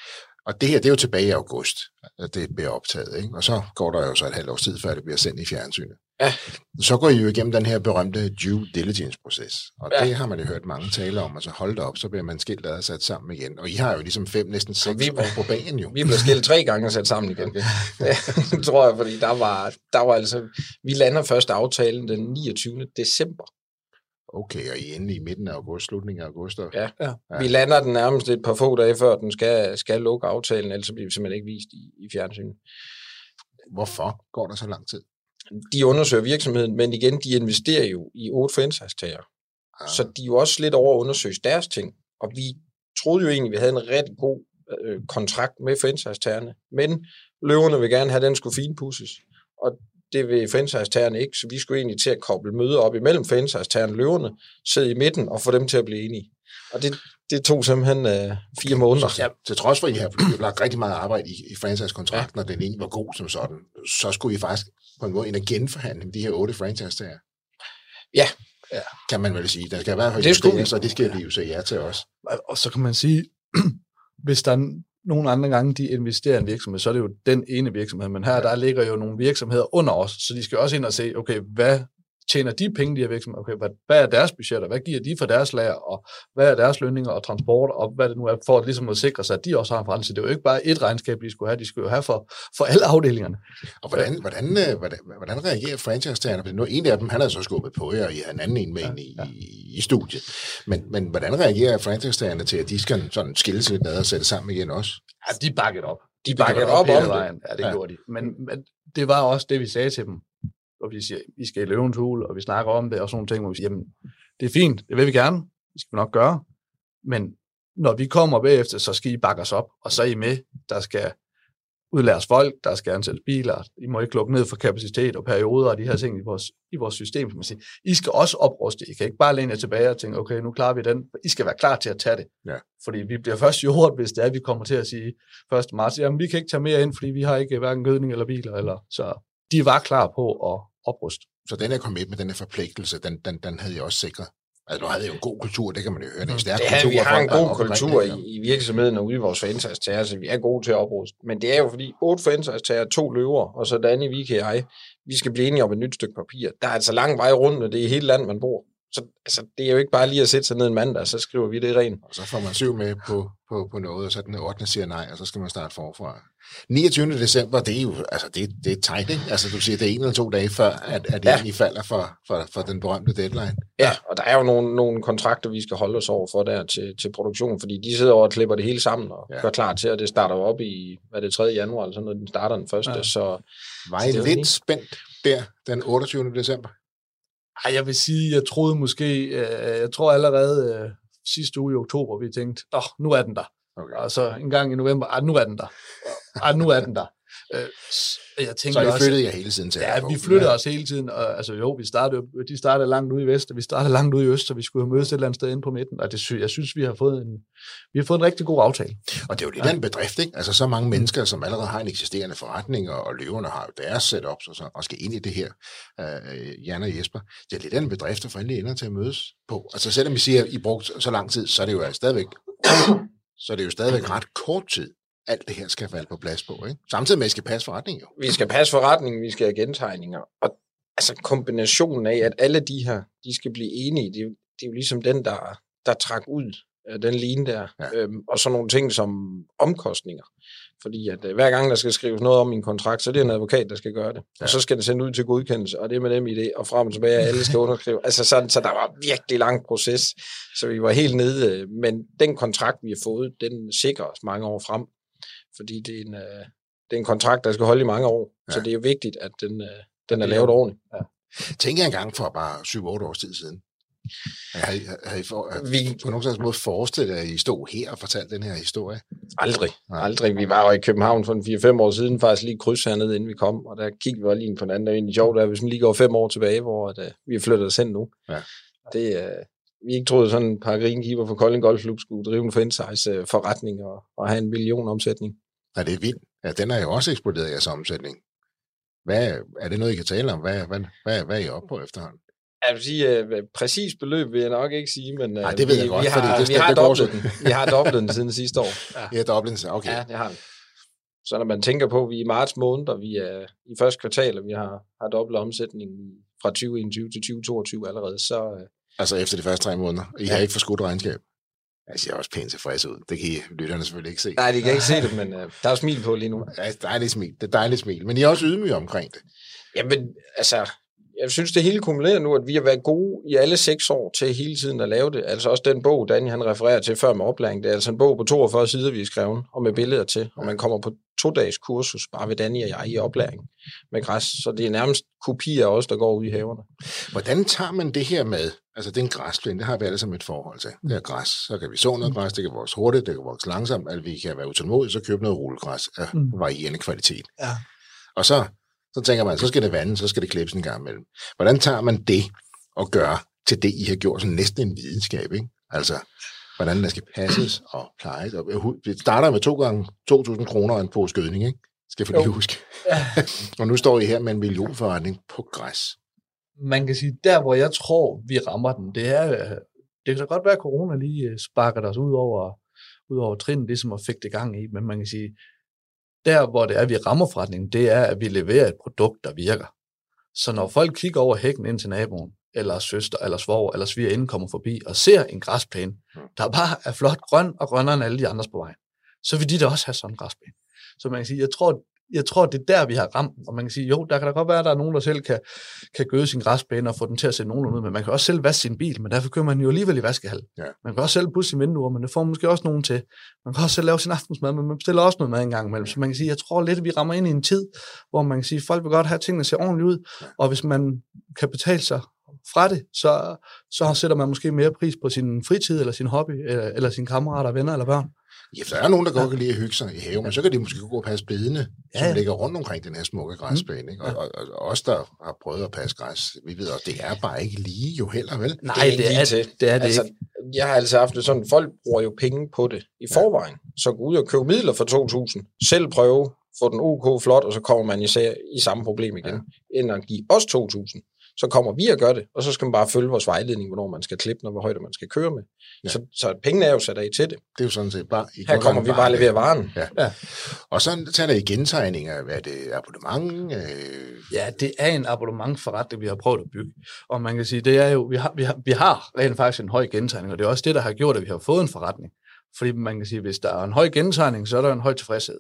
[SPEAKER 1] Og det her, det er jo tilbage i august, at det bliver optaget, ikke? og så går der jo så et halvt års tid, før det bliver sendt i fjernsynet. Ja. Så går I jo igennem den her berømte due diligence-proces, og ja. det har man jo hørt mange tale om, og så holdt op, så bliver man skilt og sat sammen igen. Og I har jo ligesom fem, næsten seks vi, år på banen jo.
[SPEAKER 2] Vi blev skilt tre gange og sat sammen igen. *laughs* Det tror jeg, fordi der var, der var altså, vi lander først aftalen den 29. december.
[SPEAKER 1] Okay, og I inde i midten af august, slutningen af august? Og...
[SPEAKER 2] Ja. ja, vi lander den nærmest et par få dage før, den skal, skal lukke aftalen, ellers bliver vi simpelthen ikke vist i, i fjernsynet.
[SPEAKER 1] Hvorfor går der så lang tid?
[SPEAKER 2] De undersøger virksomheden, men igen, de investerer jo i otte franchise-tager.
[SPEAKER 1] Ah.
[SPEAKER 2] Så de er jo også lidt over at undersøge deres ting. Og vi troede jo egentlig, at vi havde en rigtig god øh, kontrakt med franchise-tagerne. Men løverne vil gerne have, at den skulle finpudses. Og det vil franchise-tagerne ikke, så vi skulle egentlig til at koble møder op imellem franchise-tagerne og løverne, sidde i midten og få dem til at blive enige. Og det, det tog simpelthen øh, fire måneder.
[SPEAKER 1] Så, til trods for, at I har lagt rigtig meget arbejde i, i franchise-kontrakten, ja. og den egentlig var god som sådan, så skulle I faktisk på en måde ind og genforhandle med de her otte franchise-tager.
[SPEAKER 2] Ja.
[SPEAKER 1] ja. Kan man vel sige. Der skal i hvert fald
[SPEAKER 2] Det skulle
[SPEAKER 1] og det skal vi jo sige ja til.
[SPEAKER 3] Og- Og så kan man sige, *clears throat* hvis der er nogle andre gange, de investerer i en virksomhed, så er det jo den ene virksomhed. Men her, der ligger jo nogle virksomheder under os, så de skal også ind og se, okay, hvad tjener de penge, de her virksomheder? Okay, hvad, hvad er deres budgetter? Hvad giver de for deres lager? Og hvad er deres lønninger og transport? Og hvad det nu er, for at, ligesom at sikre sig, at de også har en forretning. Det er jo ikke bare et regnskab, de skulle have. De skulle jo have for, for alle afdelingerne.
[SPEAKER 1] Og hvordan, hvordan, øh, hvordan, hvordan reagerer franchise-tagerne? Nu, en af dem, han har så skubbet på jer, og I har en anden en med ja, ind i, ja. i, i studiet. Men, men hvordan reagerer franchise-tagerne til, at de skal sådan skille sig lidt ned og sætte sammen igen også?
[SPEAKER 3] Ja, de bakket op.
[SPEAKER 2] De bakkede op
[SPEAKER 3] hele
[SPEAKER 2] om det.
[SPEAKER 3] vejen. Ja, det
[SPEAKER 1] Ja.
[SPEAKER 3] ja. gjorde de. Men, men det var også det, vi sagde til dem. Og vi siger, vi skal i løvens hul, og vi snakker om det, og sådan nogle ting, hvor vi siger, jamen, det er fint, det vil vi gerne, det skal vi nok gøre, men når vi kommer bagefter, så skal I bakke os op, og så er I med, der skal udlæres folk, der skal ansættes biler, I må ikke lukke ned for kapacitet og perioder og de her ting i vores, i vores system, som man siger. I skal også opruste, I kan ikke bare læne jer tilbage og tænke, okay, nu klarer vi den. I skal være klar til at tage det.
[SPEAKER 1] Ja.
[SPEAKER 3] Fordi vi bliver først jordet, hvis det er, vi kommer til at sige 1. marts, jamen vi kan ikke tage mere ind, fordi vi har ikke hverken gødning eller biler, eller så de var klar på at opruste.
[SPEAKER 1] Så den her commitment, den her forpligtelse, den, den, den havde jeg også sikret. Altså, nu havde jeg jo en god kultur, det kan man jo høre. Det er en stærk
[SPEAKER 2] Det
[SPEAKER 1] kultur.
[SPEAKER 2] vi har en god kultur i, i virksomheden og ude i vores franchise-tager, så vi er gode til at opruste. Men det er jo fordi, otte franchise-tager, to løver, og så Danny, Vike og jeg, vi skal blive enige om et nyt stykke papir. Der er altså lang vej rundt, og det er hele landet, man bor. Så altså, det er jo ikke bare lige at sætte sig ned en mandag, så skriver vi det rent.
[SPEAKER 1] Og så får man syv med på, på, på noget, og så den 8. siger nej, og så skal man starte forfra. 29. december, det er jo altså, det, det er tight, ikke? Altså, du siger, det er en eller to dage før, at, at det
[SPEAKER 2] Ja.
[SPEAKER 1] egentlig falder for, for, for den berømte deadline.
[SPEAKER 2] Ja, og der er jo nogle, nogle kontrakter, vi skal holde os over for der til, til produktion, fordi de sidder over og klipper det hele sammen og
[SPEAKER 1] Ja.
[SPEAKER 2] gør klar til, at det starter op i, hvad er det, 3. januar, eller sådan noget, den starter den første,
[SPEAKER 3] Ja.
[SPEAKER 2] så
[SPEAKER 1] Var I
[SPEAKER 2] er
[SPEAKER 1] lidt
[SPEAKER 2] fint.
[SPEAKER 1] spændt der den 28. december?
[SPEAKER 3] Ej, jeg vil sige, jeg troede måske, øh, jeg tror allerede øh, sidste uge i oktober, vi tænkte, åh, nu er den der.
[SPEAKER 1] Okay.
[SPEAKER 3] Og så en gang i november, ah, nu er den der. Ah, nu er den der. Øh, jeg
[SPEAKER 1] Så
[SPEAKER 3] tænkte
[SPEAKER 1] I
[SPEAKER 3] også,
[SPEAKER 1] flyttede hele tiden til
[SPEAKER 3] Ja, vi flyttede os hele tiden, og altså jo, vi startede, de startede langt ude i vest, og vi startede langt ude i øst, så vi skulle jo mødes et eller andet sted inde på midten, og det, sy- jeg synes, vi har fået en, vi har fået en rigtig god aftale.
[SPEAKER 1] Og det er jo lidt af en bedrift, ikke? Altså så mange mennesker, som allerede har en eksisterende forretning, og, og løverne har jo deres setups og, så, og skal ind i det her, øh, Jan og Jesper. Det er lidt en bedrift at få endelig ender til at mødes på. Altså selvom vi siger, at I brugt så lang tid, så er det jo stadigvæk, *coughs* så er det jo stadigvæk ret kort tid, alt det her skal falde på plads på, ikke? Samtidig med, at I skal passe forretningen jo.
[SPEAKER 2] vi skal passe forretningen, vi skal have gentegninger, og altså kombinationen af, at alle de her, de skal blive enige, det er det er jo ligesom den, der, der trak ud den line der,
[SPEAKER 1] Ja.
[SPEAKER 2] øhm, og så nogle ting som omkostninger. Fordi at øh, hver gang, der skal skrives noget om i en kontrakt, så er det en advokat, der skal gøre det. Ja. Og så skal det sendt ud til godkendelse, og det er med dem i det, og frem og tilbage, alle skal underskrive. Altså sådan, så der var virkelig lang proces, så vi var helt nede. øh, Men den kontrakt, vi har fået, den sikrer os mange år frem. Fordi det er en, øh, det er en kontrakt, der skal holde i mange år. Ja. Så
[SPEAKER 1] Ja.
[SPEAKER 2] det er jo vigtigt, at den, øh, den er lavet ordentligt.
[SPEAKER 1] Tænker jeg engang for bare 7-8 års tid siden. Har I, har I for, har
[SPEAKER 2] Vi,
[SPEAKER 1] på nogen slags måde forestillet, at I stod her og fortalte den her historie?
[SPEAKER 2] aldrig,
[SPEAKER 1] Nej.
[SPEAKER 2] aldrig. Vi var jo i København for en 4-5 år siden, faktisk lige kryds hernede, inden vi kom, og der kiggede vi også lige på den anden. Det er egentlig sjovt, at hvis man lige går fem år tilbage, hvor at, uh, vi er flyttet os hen nu.
[SPEAKER 1] Ja.
[SPEAKER 2] Det, uh, vi ikke troede, sådan en par greenkeeper fra Kolding Golfklub skulle drive en franchise uh, forretning og, og have en million omsætning.
[SPEAKER 1] Ja, det er vildt. Ja, den er jo også eksploderet i jeres omsætning. Hvad, er det noget, I kan tale om? Hvad, hvad, hvad, hvad er I oppe på efterhånden?
[SPEAKER 2] Jeg vil sige, uh, præcis beløb vil jeg nok ikke sige, men uh,
[SPEAKER 1] Nej, det ved
[SPEAKER 2] vi,
[SPEAKER 1] jeg godt,
[SPEAKER 2] vi
[SPEAKER 1] fordi
[SPEAKER 2] har,
[SPEAKER 1] det
[SPEAKER 2] vi har
[SPEAKER 1] det går
[SPEAKER 2] dobblet den. Vi har dobblet den siden sidste år. *laughs*
[SPEAKER 1] Ja, Dublin, så okay.
[SPEAKER 2] Ja, det har vi. Så når man tænker på, at vi er i marts måned, og vi er i første kvartal, og vi har, har dobbelt omsætning fra 2021 til 2022 allerede, så øh,
[SPEAKER 1] Altså efter de første tre måneder. I
[SPEAKER 2] Ja.
[SPEAKER 1] har ikke forskudt regnskab. Jeg ser også pænt tilfreds ud. Det kan I lytterne selvfølgelig ikke se.
[SPEAKER 2] nej, de kan ikke se det, men øh, der er smil på lige nu.
[SPEAKER 1] Ja, er dejligt smil. Det er dejligt smil. Men I er også ydmyge omkring det.
[SPEAKER 2] Jamen, altså, jeg synes, det hele kumulerer nu, at vi har været gode i alle seks år til hele tiden at lave det. Altså også den bog, Daniel han refererer til før med oplæring, det er altså en bog på 42 sider, vi har skrevet, og med billeder til, og man kommer på to-dages kursus, bare ved Danny og jeg i oplæring med græs. Så det er nærmest kopier af os, der går ud i haverne.
[SPEAKER 1] Hvordan tager man det her med? Altså, det er en græsplæne, det har vi alle sammen et forhold til. Det er græs, så kan vi så noget græs, det kan vokse hurtigt, det kan vokse langsomt, at vi kan være utålmodige, så købe noget rullegræs af
[SPEAKER 3] Mm.
[SPEAKER 1] varierende kvalitet.
[SPEAKER 3] Ja.
[SPEAKER 1] Og så, så tænker man, så skal det vande, så skal det klippes en gang imellem. Hvordan tager man det og gør til det, I har gjort sådan næsten en videnskab, ikke? Altså, hvordan der skal passes og plejes. Og det starter med to gange 2.000 kroner og en pose gødning, ikke? Skal jeg lige huske. *laughs* og nu står I her med en millionforretning på græs.
[SPEAKER 3] man kan sige, der hvor jeg tror, vi rammer den, det er, øh, det kan da godt være, at corona lige øh, sparker os ud over, ud over trin, ligesom at fik det gang i, men man kan sige, der hvor det er, vi rammer forretningen, det er, at vi leverer et produkt, der virker. Så når folk kigger over hækken ind til naboen, eller søster, eller svoger, eller svigerinde kommer forbi og ser en græsplæne, der bare er flot grøn og grønnere end alle de andres på vejen, så vil de da også have sådan en græsplæne. Så man kan sige, jeg tror, jeg tror, det er der, vi har ramt, og man kan sige, jo, der kan da godt være, at der er nogen, der selv kan, kan gøde sin græsplæne og få den til at se nogenlunde ud, men man kan også selv vaske sin bil, men derfor kører man jo alligevel i vaskehal.
[SPEAKER 1] Ja.
[SPEAKER 3] Man kan også selv pusse sine vinduer, men det får man måske også nogen til. Man kan også selv lave sin aftensmad, men man bestiller også noget mad en gang imellem. Så man kan sige, jeg tror lidt, at vi rammer ind i en tid, hvor man kan sige, at folk vil godt have, at tingene ser ordentligt ud, og hvis man kan betale sig fra det, så, så sætter man måske mere pris på sin fritid, eller sin hobby, eller, eller sine kammerater, venner eller børn.
[SPEAKER 1] Ja, der er nogen, der godt kan lide at hygge sig i haven, men så kan de måske gå og passe bedene,
[SPEAKER 3] Ja,
[SPEAKER 1] som
[SPEAKER 3] ja.
[SPEAKER 1] ligger rundt omkring den her smukke græsplæne. Ikke? Og, og, og, os, der har prøvet at passe græs, vi ved også, det er bare ikke lige jo heller, vel?
[SPEAKER 3] Nej, det er,
[SPEAKER 2] lige til.
[SPEAKER 3] det, er det
[SPEAKER 2] altså,
[SPEAKER 3] ikke.
[SPEAKER 2] Jeg har altså haft det sådan, folk bruger jo penge på det i forvejen. Så gå ud og købe midler for 2.000, selv prøve, få den OK flot, og så kommer man især i samme problem igen, ja. end at give os 2.000. Så kommer vi og gør det, og så skal man bare følge vores vejledning, hvornår man skal klippe, og hvor højt man skal køre med.
[SPEAKER 1] Ja.
[SPEAKER 2] Så, så pengene er jo sat af til det.
[SPEAKER 1] Det er jo sådan set bare... I
[SPEAKER 2] Her kommer vi bare og leverer varen.
[SPEAKER 1] Ja.
[SPEAKER 3] Ja.
[SPEAKER 1] Og så tager der i gentegninger, hvad er det, abonnement? Øh,
[SPEAKER 3] Ja, det er en abonnementforretning, vi har prøvet at bygge. Og man kan sige, det er jo, vi har, vi har, vi har rent faktisk en høj gentegning, og det er også det, der har gjort, at vi har fået en forretning. Fordi man kan sige, hvis der er en høj gentegning, så er der en høj tilfredshed.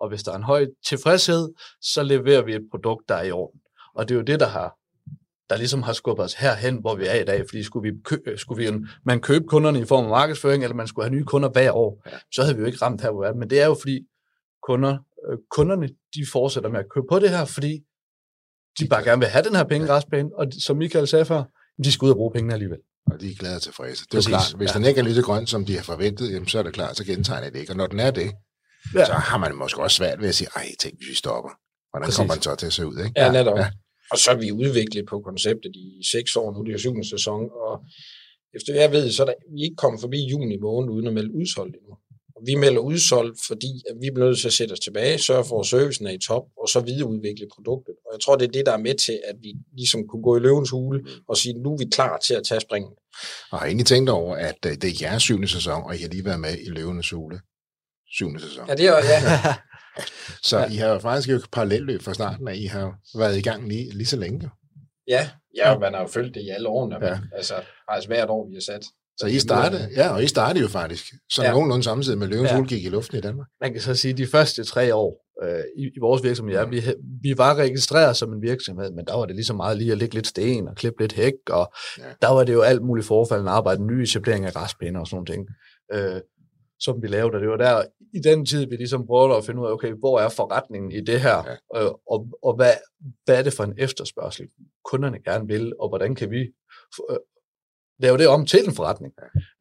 [SPEAKER 3] Og hvis der er en høj tilfredshed, så leverer vi et produkt, der er i orden. Og det er jo det, der har der ligesom har skubbet os herhen, hvor vi er i dag. Fordi skulle vi, kø- skulle vi man købe kunderne i form af markedsføring, eller man skulle have nye kunder hver år,
[SPEAKER 1] Ja.
[SPEAKER 3] så havde vi jo ikke ramt her, hvor vi er. Men det er jo fordi, kunder, øh, kunderne de fortsætter med at købe på det her, fordi de bare gerne vil have den her pengegræsplæne, og de- som Michael sagde før, de skal ud og bruge pengene alligevel.
[SPEAKER 1] og de er glade og tilfredse. Det er klart, hvis
[SPEAKER 3] ja.
[SPEAKER 1] den ikke er lige så grøn, som de har forventet, jamen, så er det klart, så gentegner det ikke. Og når den er det,
[SPEAKER 3] Ja.
[SPEAKER 1] så har man måske også svært ved at sige, ej, tænk, hvis vi stopper. Hvordan
[SPEAKER 3] Præcis.
[SPEAKER 1] kommer den så til at se ud, ikke?
[SPEAKER 2] Ja, netop.
[SPEAKER 1] Ja.
[SPEAKER 2] Og så er vi udviklet på konceptet i seks år, nu er det jo syvende sæson, og efter jeg ved, så er der, vi er ikke kommet forbi juni måned uden at melde udsolgt endnu. Og vi melder udsolgt, fordi at vi bliver nødt til at sætte os tilbage, sørge for, at servicen er i top, og så videreudvikle produktet. Og jeg tror, det er det, der er med til, at vi ligesom kunne gå i løvens hule og sige, nu er vi klar til at tage springen.
[SPEAKER 1] Og har egentlig tænkt over, at øh, det er jeres syvende sæson, og I har lige været med i Løvenes Hule? Syvende sæson.
[SPEAKER 2] Ja, det er ja. *laughs*
[SPEAKER 1] Så
[SPEAKER 2] Ja.
[SPEAKER 1] I har jo faktisk jo parallelløb fra starten af. I har været i gang lige, lige så længe.
[SPEAKER 2] ja, ja, man har jo følt det i alle årene.
[SPEAKER 1] Ja.
[SPEAKER 2] Altså, faktisk hvert år, vi har sat.
[SPEAKER 1] Så I startede, ja, og I startede jo faktisk så ja. Nogenlunde samtidig med Løvens
[SPEAKER 3] Ja.
[SPEAKER 1] Hule gik i luften i Danmark.
[SPEAKER 3] Man kan så sige, at de første tre år øh, i, i vores virksomhed, ja, vi, vi var registreret som en virksomhed, men der var det ligesom meget lige at lægge lidt sten og klippe lidt hæk, og
[SPEAKER 1] Ja.
[SPEAKER 3] der var det jo alt muligt forfaldende arbejde, nye etablering af græsplæner og sådan nogle ting, øh, som vi lavede. Det var der, i den tid, vi ligesom prøvede at finde ud af, okay, hvor er forretningen i det her, ja. øh, og, og hvad, hvad er det for en efterspørgsel, kunderne gerne vil, og hvordan kan vi øh, lave det om til en forretning.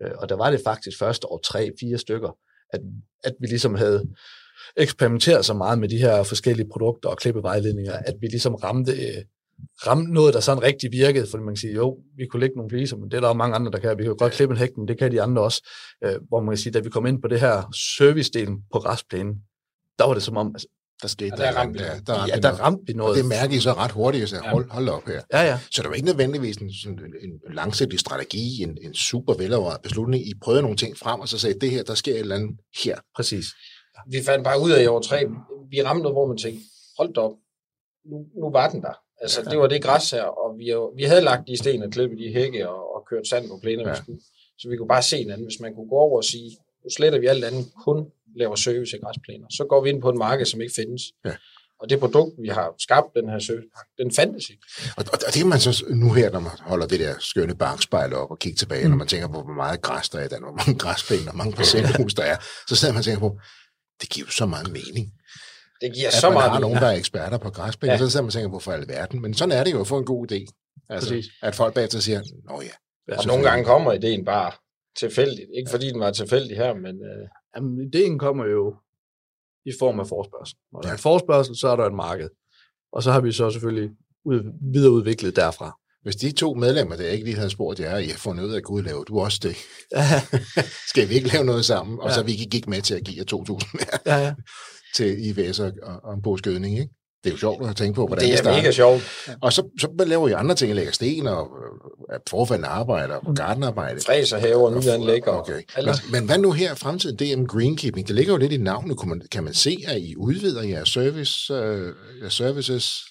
[SPEAKER 3] Øh, og der var det faktisk første år tre, fire stykker, at, at vi ligesom havde eksperimenteret så meget med de her forskellige produkter og klippevejledninger, at vi ligesom ramte, øh, ramte noget, der sådan rigtig virkede, fordi man kan sige, jo, vi kunne lægge nogle fliser, men det er der jo mange andre, der kan. Vi kan jo godt klippe en hæk, men det kan de andre også. Øh, hvor man kan sige, da vi kom ind på det her servicedelen på græsplænen, der var det som om, altså,
[SPEAKER 1] Der skete
[SPEAKER 2] Ja,
[SPEAKER 1] der,
[SPEAKER 2] der
[SPEAKER 1] der,
[SPEAKER 2] ramte
[SPEAKER 1] der,
[SPEAKER 2] noget.
[SPEAKER 1] der, ramte
[SPEAKER 3] ja, der
[SPEAKER 1] noget.
[SPEAKER 3] ramte vi
[SPEAKER 1] Og
[SPEAKER 3] noget.
[SPEAKER 1] det mærker I så ret hurtigt, så hold, hold op her.
[SPEAKER 3] Ja, ja.
[SPEAKER 1] Så det var ikke nødvendigvis en, sådan en, en langsigtet strategi, en, en super velovervejet beslutning. I prøvede nogle ting frem, og så sagde, det her, der sker et eller andet her.
[SPEAKER 3] Præcis.
[SPEAKER 2] vi fandt bare ud af i år tre, vi ramte noget, hvor man tænkte, hold op, nu, nu var den der. Altså, det var det græs her, og vi, vi havde lagt de sten og klippet de hække og, og kørt sand på plæner,
[SPEAKER 1] Ja.
[SPEAKER 2] Så vi kunne bare se hinanden. Hvis man kunne gå over og sige, nu sletter vi alt andet, kun laver service af græsplæner. Så går vi ind på et marked, som ikke findes.
[SPEAKER 1] Ja.
[SPEAKER 2] Og det produkt, vi har skabt, den her servicepakke, den fandtes ikke.
[SPEAKER 1] Og, og, og det er man så nu her, når man holder det der skønne bakspejl op og kigger tilbage, mm. når man tænker på, hvor meget græs der er i Danmark, hvor mange græsplæner, hvor mange *laughs* parcelhus der er, så sidder man og tænker på, det giver jo så meget mening.
[SPEAKER 2] Det giver
[SPEAKER 1] at
[SPEAKER 2] så
[SPEAKER 1] man
[SPEAKER 2] meget
[SPEAKER 1] har nogen,
[SPEAKER 2] mening.
[SPEAKER 1] der er eksperter på græsplæner, ja.
[SPEAKER 2] Ja.
[SPEAKER 1] så sidder man og tænker på for alverden. Men sådan er det jo at få en god idé. Altså,
[SPEAKER 3] Præcis.
[SPEAKER 1] at folk bagefter siger, nå ja.
[SPEAKER 3] Ja,
[SPEAKER 2] Og nogle gange kommer ideen bare tilfældigt. Ikke fordi den var tilfældig her, men øh,
[SPEAKER 3] Jamen, ideen kommer jo i form af forspørgsel. Når der er
[SPEAKER 1] Ja.
[SPEAKER 3] en forspørgsel, så er der et marked. Og så har vi så selvfølgelig ud, videreudviklet derfra.
[SPEAKER 1] Hvis de to medlemmer, der ikke lige havde spurgt jer, I har fundet ud af, at Gud laver du også det.
[SPEAKER 3] Ja, *laughs*
[SPEAKER 1] Skal vi ikke lave noget sammen? Og
[SPEAKER 3] Ja.
[SPEAKER 1] så vi ikke gik med til at give jer 2.000 mere
[SPEAKER 3] ja, ja.
[SPEAKER 1] Til IVS og, og, og en pose gødning, ikke? Det er jo sjovt at tænke på, hvordan
[SPEAKER 2] det er
[SPEAKER 1] starter.
[SPEAKER 2] mega sjovt.
[SPEAKER 1] Og så, så laver I andre ting, lægger sten og øh, forfaldende arbejde og gardenarbejde.
[SPEAKER 2] Fræs og haver, nye anlæg og
[SPEAKER 1] Okay. Men, men hvad nu her i fremtiden? DM Greenkeeping, det ligger jo lidt i navnet. Kunne man, kan man se, at I udvider jeres, service, øh, jeres services?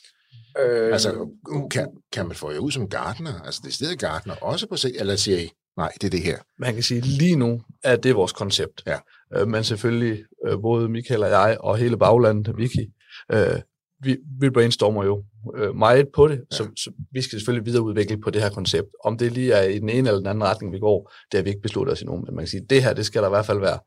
[SPEAKER 2] Øh,
[SPEAKER 1] Altså, kan, kan man få jer ud som gartner? Altså, det stedet gartner også på sig? Eller siger I, nej, det er det her?
[SPEAKER 3] Man kan sige, lige nu er det vores koncept.
[SPEAKER 1] Ja.
[SPEAKER 3] Øh, men selvfølgelig, øh, både Michael og jeg, og hele baglandet, Vicky, øh, vi, vi brainstormer jo øh, meget på det, ja. så, så vi skal selvfølgelig videreudvikle på det her koncept. Om det lige er i den ene eller den anden retning, vi går, det har vi ikke besluttet os endnu. Men man kan sige, det her, det skal der i hvert fald være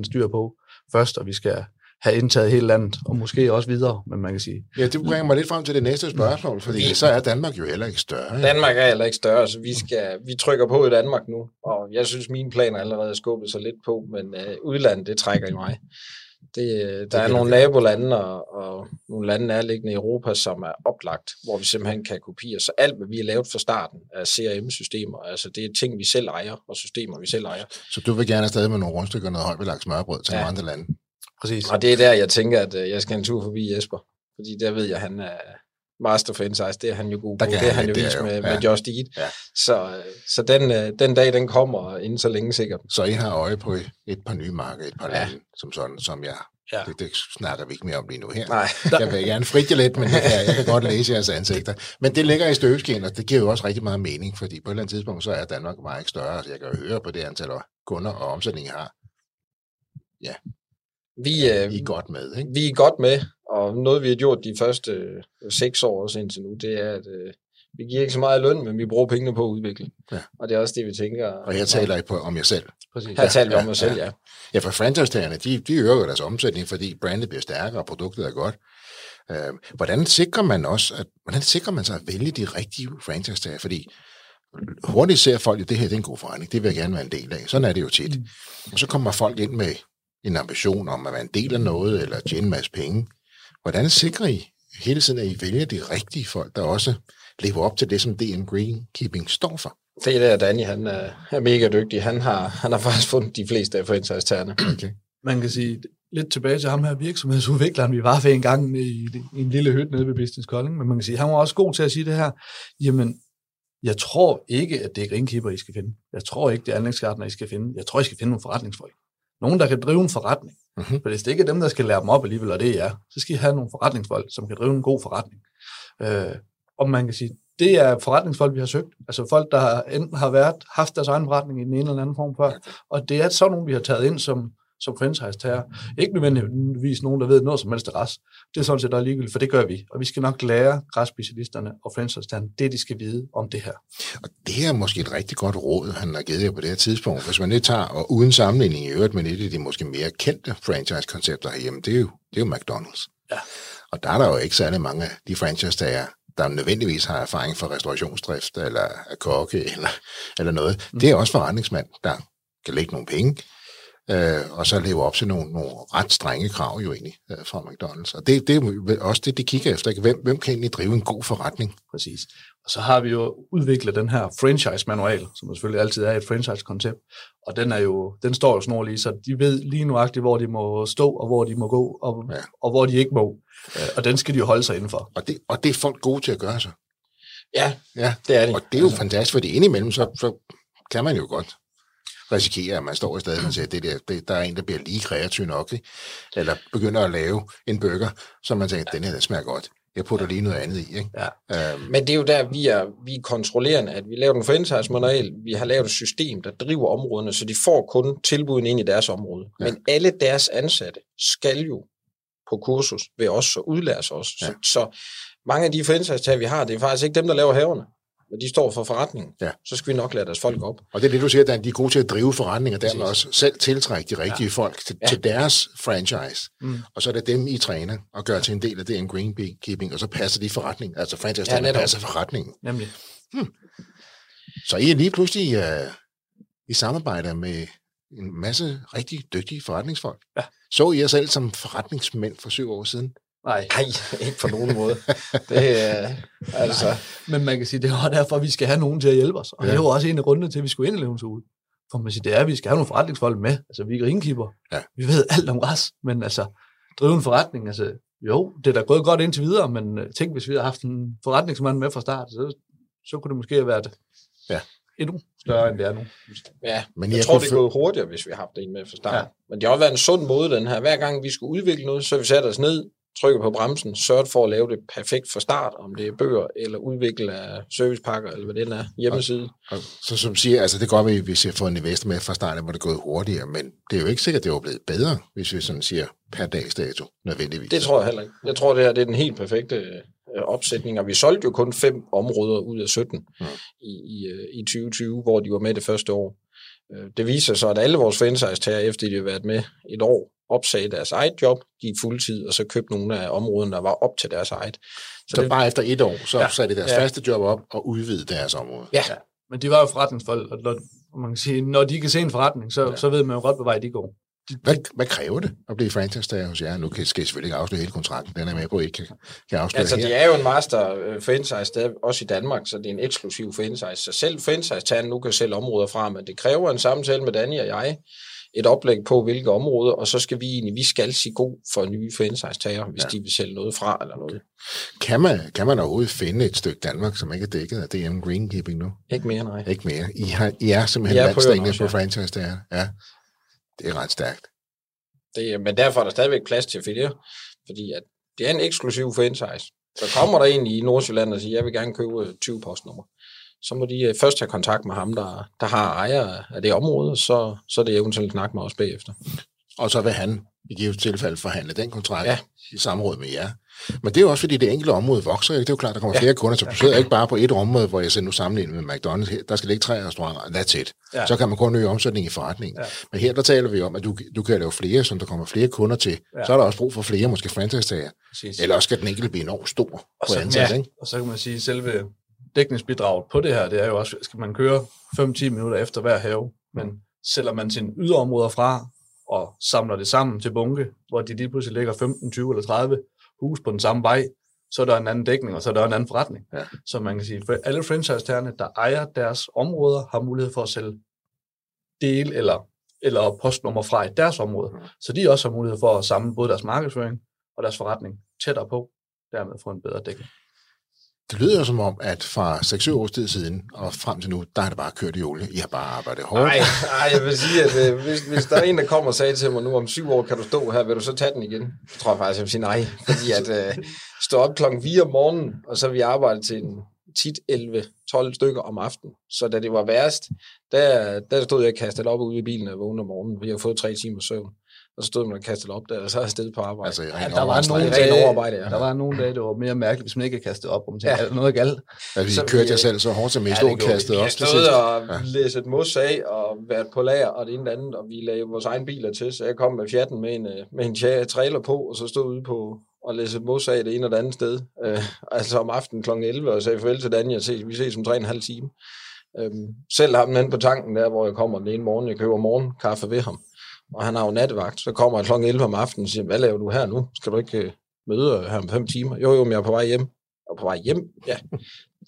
[SPEAKER 3] 100% styr på først, og vi skal have indtaget hele landet, og måske også videre, men man kan sige,
[SPEAKER 1] Ja, det bringer mig lidt frem til det næste spørgsmål, fordi så er Danmark jo heller ikke større. ikke?
[SPEAKER 2] Danmark er heller ikke større, så vi, skal, vi trykker på i Danmark nu. Og jeg synes, mine planer allerede er skubbet sig lidt på, men øh, udlandet, det trækker i mig. Det, øh, der
[SPEAKER 1] kan
[SPEAKER 2] er nogle nabolande og, og nogle lande nærliggende i Europa, som er oplagt, hvor vi simpelthen kan kopiere. Så alt, hvad vi har lavet fra starten af CRM-systemer, altså det er ting, vi selv ejer, og systemer, vi selv ejer.
[SPEAKER 1] Så du vil gerne afsted med nogle rundstykker og noget højbelagt smørbrød til
[SPEAKER 2] Ja.
[SPEAKER 1] nogle andre lande?
[SPEAKER 3] Præcis.
[SPEAKER 2] Og det er der, jeg tænker, at øh, jeg skal en tur forbi Jesper. Fordi der ved jeg, at han er master for insights. Det er han jo god på. Det er
[SPEAKER 1] han
[SPEAKER 2] jo vist med,
[SPEAKER 1] Ja.
[SPEAKER 2] med Josh Deed.
[SPEAKER 1] Ja.
[SPEAKER 2] Så, øh, så den, øh, den dag, den kommer inden så længe sikkert.
[SPEAKER 1] Så I har øje på et par nye markeder, et par
[SPEAKER 2] Ja.
[SPEAKER 1] lande, som sådan, som jeg...
[SPEAKER 3] Ja.
[SPEAKER 1] Det, det snakker vi ikke mere om lige nu her.
[SPEAKER 2] Nej,
[SPEAKER 1] Jeg vil gerne frit jer lidt, men jeg kan, jeg kan godt læse jeres ansigter. Men det ligger i støvskin, og det giver jo også rigtig meget mening, fordi på et eller andet tidspunkt, så er Danmark meget ikke større. Så jeg kan jo høre på det antal kunder og omsætning, I har.
[SPEAKER 2] Vi, øh,
[SPEAKER 1] I er godt med, ikke?
[SPEAKER 2] vi er godt med, og noget vi har gjort de første øh, seks år også indtil nu, det er, at øh, vi giver ikke så meget løn, men vi bruger pengene på at udvikle.
[SPEAKER 1] Ja.
[SPEAKER 2] Og det er også det, vi tænker.
[SPEAKER 1] Og her taler I på, om jer selv.
[SPEAKER 3] præcis.
[SPEAKER 2] Her taler vi
[SPEAKER 1] Ja,
[SPEAKER 2] om os selv, ja.
[SPEAKER 1] Ja, for franchise de, de øger deres omsætning, fordi brandet bliver stærkere, og produktet er godt. Øh, hvordan sikrer man også, at, hvordan sikrer man sig at vælge de rigtige franchise Fordi hurtigt ser folk, at det her det er en god forretning, det vil jeg gerne være en del af. Sådan er det jo tit. Mm. Og så kommer folk ind med en ambition om at være en del af noget, eller tjene en masse penge. Hvordan sikrer I hele tiden, at I vælger de rigtige folk, der også lever op til det, som DM Greenkeeping står for?
[SPEAKER 2] Det er der, Danny, han er, er mega dygtig. Han har, han har faktisk fundet de fleste af franchise-tagerne.
[SPEAKER 1] Okay.
[SPEAKER 3] man kan sige lidt tilbage til ham her virksomhedsudvikleren, vi var ved en gang i, i en lille hytte nede ved Business Kolding, men man kan sige, han var også god til at sige det her, jamen, jeg tror ikke, at det er greenkeeper, I skal finde. Jeg tror ikke, det er anlægsgartner, I skal finde. Jeg tror, I skal finde nogle forretningsfolk. Nogen, der kan drive en forretning.
[SPEAKER 1] Mhm.
[SPEAKER 3] For hvis det ikke er dem, der skal lære dem op alligevel, og det er jer, så skal I have nogle forretningsfolk, som kan drive en god forretning. Øh, og man kan sige, det er forretningsfolk, vi har søgt. Altså folk, der har, enten har været, haft deres egen forretning i den ene eller anden form før. Og det er sådan nogle, vi har taget ind som, som franchise-tager. Ikke nødvendigvis nogen, der ved noget som helst græs. Det er sådan set der er ligegyldigt, for det gør vi. Og vi skal nok lære græsspecialisterne og franchise det, de skal vide om det her.
[SPEAKER 1] Og det er måske et rigtig godt råd, han har givet jer på det her tidspunkt. Hvis man lige tager, og uden sammenligning i øvrigt, men et af de måske mere kendte franchise-koncepter herhjemme, det er jo, det er jo McDonald's.
[SPEAKER 3] Ja.
[SPEAKER 1] Og der er der jo ikke særlig mange af de franchise-tager, der nødvendigvis har erfaring fra restaurationsdrift, eller af kokke, eller, eller noget. Mm. Det er også forretningsmand, der kan lægge nogle penge, øh, og så leve op til nogle, nogle ret strenge krav jo egentlig øh, fra McDonald's. Og det, det er også det, de kigger efter. Ikke? Hvem, hvem kan egentlig drive en god forretning?
[SPEAKER 3] Præcis. Og så har vi jo udviklet den her franchise-manual, som selvfølgelig altid er et franchise-koncept. Og den, er jo, den står jo snorlig, så de ved lige nuagtigt, hvor de må stå, og hvor de må gå, og,
[SPEAKER 1] Ja.
[SPEAKER 3] og hvor de ikke må. Øh, Og den skal de jo holde sig indenfor.
[SPEAKER 1] Og det, og det er folk gode til at gøre så.
[SPEAKER 2] Ja,
[SPEAKER 1] Ja,
[SPEAKER 2] det er det.
[SPEAKER 1] Og det er jo fantastisk, fordi indimellem, så, så kan man jo godt risikere, at man står i stedet og siger, det der, det, der er en, der bliver lige kreativ nok, ikke? eller begynder at lave en burger, så man tænker, den her, den smager godt. Jeg putter lige noget andet i. Ikke?
[SPEAKER 3] Ja.
[SPEAKER 1] Øhm,
[SPEAKER 2] Men det er jo der, vi er, vi er kontrollerende, at vi laver en franchise-manual, vi har lavet et system, der driver områderne, så de får kun tilbuden ind i deres område.
[SPEAKER 1] Ja.
[SPEAKER 2] Men alle deres ansatte skal jo på kursus ved os og udlæres os. Ja. Så, så mange af de franchise vi har, det er faktisk ikke dem, der laver haverne men de står for forretningen,
[SPEAKER 1] Ja.
[SPEAKER 2] så skal vi nok lade deres folk op.
[SPEAKER 1] Og det er det, du siger, at de er gode til at drive forretninger, dermed
[SPEAKER 2] Præcis.
[SPEAKER 1] også selv tiltrække de rigtige ja. folk til,
[SPEAKER 2] Ja.
[SPEAKER 1] til deres franchise.
[SPEAKER 3] Mm.
[SPEAKER 1] Og så er det dem, I træner og gør til en del af det en greenkeeping, og så passer de forretning. Altså franchise
[SPEAKER 2] Ja,
[SPEAKER 1] passer forretningen.
[SPEAKER 3] Nemlig.
[SPEAKER 1] Så I er lige pludselig uh, i samarbejder med en masse rigtig dygtige forretningsfolk.
[SPEAKER 3] Ja.
[SPEAKER 1] Så I jer selv som forretningsmænd for syv år siden?
[SPEAKER 3] Nej.
[SPEAKER 2] Nej, *laughs* ikke på nogen måde. Det *laughs* er altså...
[SPEAKER 3] Men man kan sige, det er også derfor, vi skal have nogen til at hjælpe os. Og
[SPEAKER 1] Ja.
[SPEAKER 3] det var også en af grundene til, at vi skulle ind i ud. For man siger, det er, at vi skal have nogle forretningsfolk med. Altså, vi er greenkeeper.
[SPEAKER 1] Ja.
[SPEAKER 3] Vi ved alt om græs, men altså, drive en forretning, altså, jo, det er da gået godt indtil videre, men øh, tænk, hvis vi havde haft en forretningsmand med fra start, så, så kunne det måske have været
[SPEAKER 1] Ja.
[SPEAKER 3] endnu større, end det er nu.
[SPEAKER 2] Ja,
[SPEAKER 1] Men
[SPEAKER 2] jeg
[SPEAKER 1] har
[SPEAKER 2] tror, det er gået hurtigere, hvis vi har haft en med fra start.
[SPEAKER 3] Ja.
[SPEAKER 2] Men det har også været en sund måde, den her. Hver gang vi skulle udvikle noget, så vi satte os ned, trykker på bremsen, sørget for at lave det perfekt fra start, om det er bøger eller udvikle af servicepakker, eller hvad det er, hjemmeside.
[SPEAKER 1] Og så som siger, altså det går vi, hvis jeg får en investor med fra starten, hvor det er gået hurtigere, men det er jo ikke sikkert, det var blevet bedre, hvis vi sådan siger per dags dato, nødvendigvis.
[SPEAKER 2] Det tror jeg heller ikke. Jeg tror, det her det er den helt perfekte øh, opsætning, og vi solgte jo kun fem områder ud af 17
[SPEAKER 1] Mm.
[SPEAKER 2] i, i, øh, i 2020, hvor de var med det første år. Øh, Det viser sig, at alle vores franchise-tager, efter de har været med et år, opsagde deres eget job, gik fuldtid, og så købte nogle af områderne, der var op til deres eget.
[SPEAKER 1] Så det, bare efter et år, så ja.
[SPEAKER 3] Ja.
[SPEAKER 1] satte de deres
[SPEAKER 2] Ja.
[SPEAKER 1] ja. faste job op og udvidede deres område.
[SPEAKER 2] Ja,
[SPEAKER 3] Men de var jo forretningsfolk, og når, man kan sige, når de kan se en forretning, så,
[SPEAKER 1] Ja.
[SPEAKER 3] ja. så ved man jo godt, hvad vej de går.
[SPEAKER 1] Hvad, hvad kræver det at blive franchise-tager hos jer? Nu kan- skal jeg selvfølgelig ikke afsløre hele kontrakten, den er med på, ikke kan, kan afsløre
[SPEAKER 2] Altså,
[SPEAKER 1] her.
[SPEAKER 2] det er jo en master øh, franchise, der også i Danmark, så det er en eksklusiv franchise. Så selv franchise nu kan sælge områder fra, men det kræver en samtale med Danny og jeg, et oplæg på, hvilke områder, og så skal vi egentlig, vi skal sige god for nye franchise-tager, hvis
[SPEAKER 1] Ja.
[SPEAKER 2] de vil sælge noget fra eller noget.
[SPEAKER 1] Kan, man, kan man overhovedet finde et stykke Danmark, som ikke er dækket af DM Greenkeeping nu?
[SPEAKER 2] Ikke mere, nej.
[SPEAKER 1] Ikke mere. I, har, I er simpelthen
[SPEAKER 2] på
[SPEAKER 1] landstækkende på
[SPEAKER 2] ja.
[SPEAKER 1] franchise-tager. Ja, det er ret stærkt.
[SPEAKER 2] Det, men derfor er der stadigvæk plads til flere, fordi at det er en eksklusiv franchise. Så kommer der en i Nordsjælland og siger, jeg vil gerne købe øh, 20 postnummer. Så må de øh, først have kontakt med ham, der, der har ejer af det område, så, så er det eventuelt snak med os bagefter.
[SPEAKER 1] Og så vil han i givet tilfælde forhandle den kontrakt ja. I samråd med jer. Men det er jo også, fordi det enkelte område vokser. Ikke? Det er jo klart, der kommer ja. Flere kunder, så du sidder ikke bare på et område, hvor jeg ser nu sammenlignet med McDonald's. Her, der skal ligge tre restauranter, that's it. Ja. Så kan man kun øge omsætningen i forretningen. Ja. Men her der taler vi om, at du, du kan lave flere, så der kommer flere kunder til. Ja. Så er der også brug for flere, måske franchise-tager. Eller også skal den enkelte blive enormt stor
[SPEAKER 3] Og
[SPEAKER 1] på
[SPEAKER 3] så,
[SPEAKER 1] antal.
[SPEAKER 3] ja,
[SPEAKER 1] Ikke?
[SPEAKER 3] og så kan man sige, at selve dækningsbidraget på det her, det er jo også, skal man køre 5-10 minutter efter hver have, men sælger man sine yderområder fra og samler det sammen til bunke, hvor de lige pludselig ligger 15, 20 eller 30 hus på den samme vej, så er der en anden dækning, og så er der en anden forretning.
[SPEAKER 1] Ja.
[SPEAKER 3] Så man kan sige, at alle franchise-tagerne, der ejer deres områder, har mulighed for at sælge del eller, eller postnummer fra i deres område. Så de også har mulighed for at samle både deres markedsføring og deres forretning tættere på, dermed få en bedre dækning.
[SPEAKER 1] Det lyder som om, at fra 6-7 års tid siden og frem til nu, der har det bare kørt i olie. I har bare arbejdet hårdt.
[SPEAKER 2] Nej, jeg vil sige, at øh, hvis, hvis der er en, der kommer og sagde til mig nu, om syv år kan du stå her, vil du så tage den igen? Så tror jeg faktisk, jeg vil sige nej. Fordi at øh, stå op klokken 4 om morgenen, og så vi arbejde til en tit 11-12 stykker om aftenen. Så da det var værst, der, der stod jeg kastet op ude i bilen og vågnede om morgenen. Vi har fået tre timer søvn. Og så stod man og kastede op der, og så er jeg afsted på arbejde.
[SPEAKER 1] Altså,
[SPEAKER 3] Ja, der var nogle dage,
[SPEAKER 2] overarbejde, ja.
[SPEAKER 3] der var nogle dage, det var mere mærkeligt, hvis man ikke kastede op, og man tænkte,
[SPEAKER 2] Ja.
[SPEAKER 3] ja. er der noget galt?
[SPEAKER 1] Altså,
[SPEAKER 2] Så
[SPEAKER 1] I kørte
[SPEAKER 2] vi,
[SPEAKER 1] jer selv så hårdt, som
[SPEAKER 3] Ja,
[SPEAKER 1] stod og
[SPEAKER 3] vi.
[SPEAKER 1] kastede
[SPEAKER 2] Vi
[SPEAKER 1] op
[SPEAKER 2] stået
[SPEAKER 1] sidst.
[SPEAKER 2] og
[SPEAKER 1] Ja.
[SPEAKER 2] ja. læst et mos af, og været på lager og det ene og andet, og vi lavede vores egen biler til, så jeg kom med fjatten med en, øh, med en tja- trailer på, og så stod ude på og læse et mos af det ene og det andet sted. Øh, *laughs* altså om aftenen kl. 11, og sagde farvel til Daniel, ses, vi ses om 3,5 time. Øhm, selv ham hen på tanken der, hvor jeg kommer den ene morgen, jeg køber morgenkaffe ved ham, og han har jo nattevagt, så kommer jeg kl. 11 om aftenen og siger, hvad laver du her nu? Skal du ikke øh, møde her om fem timer? Jo, jo, men jeg er på vej hjem. Jeg er på vej hjem? Ja.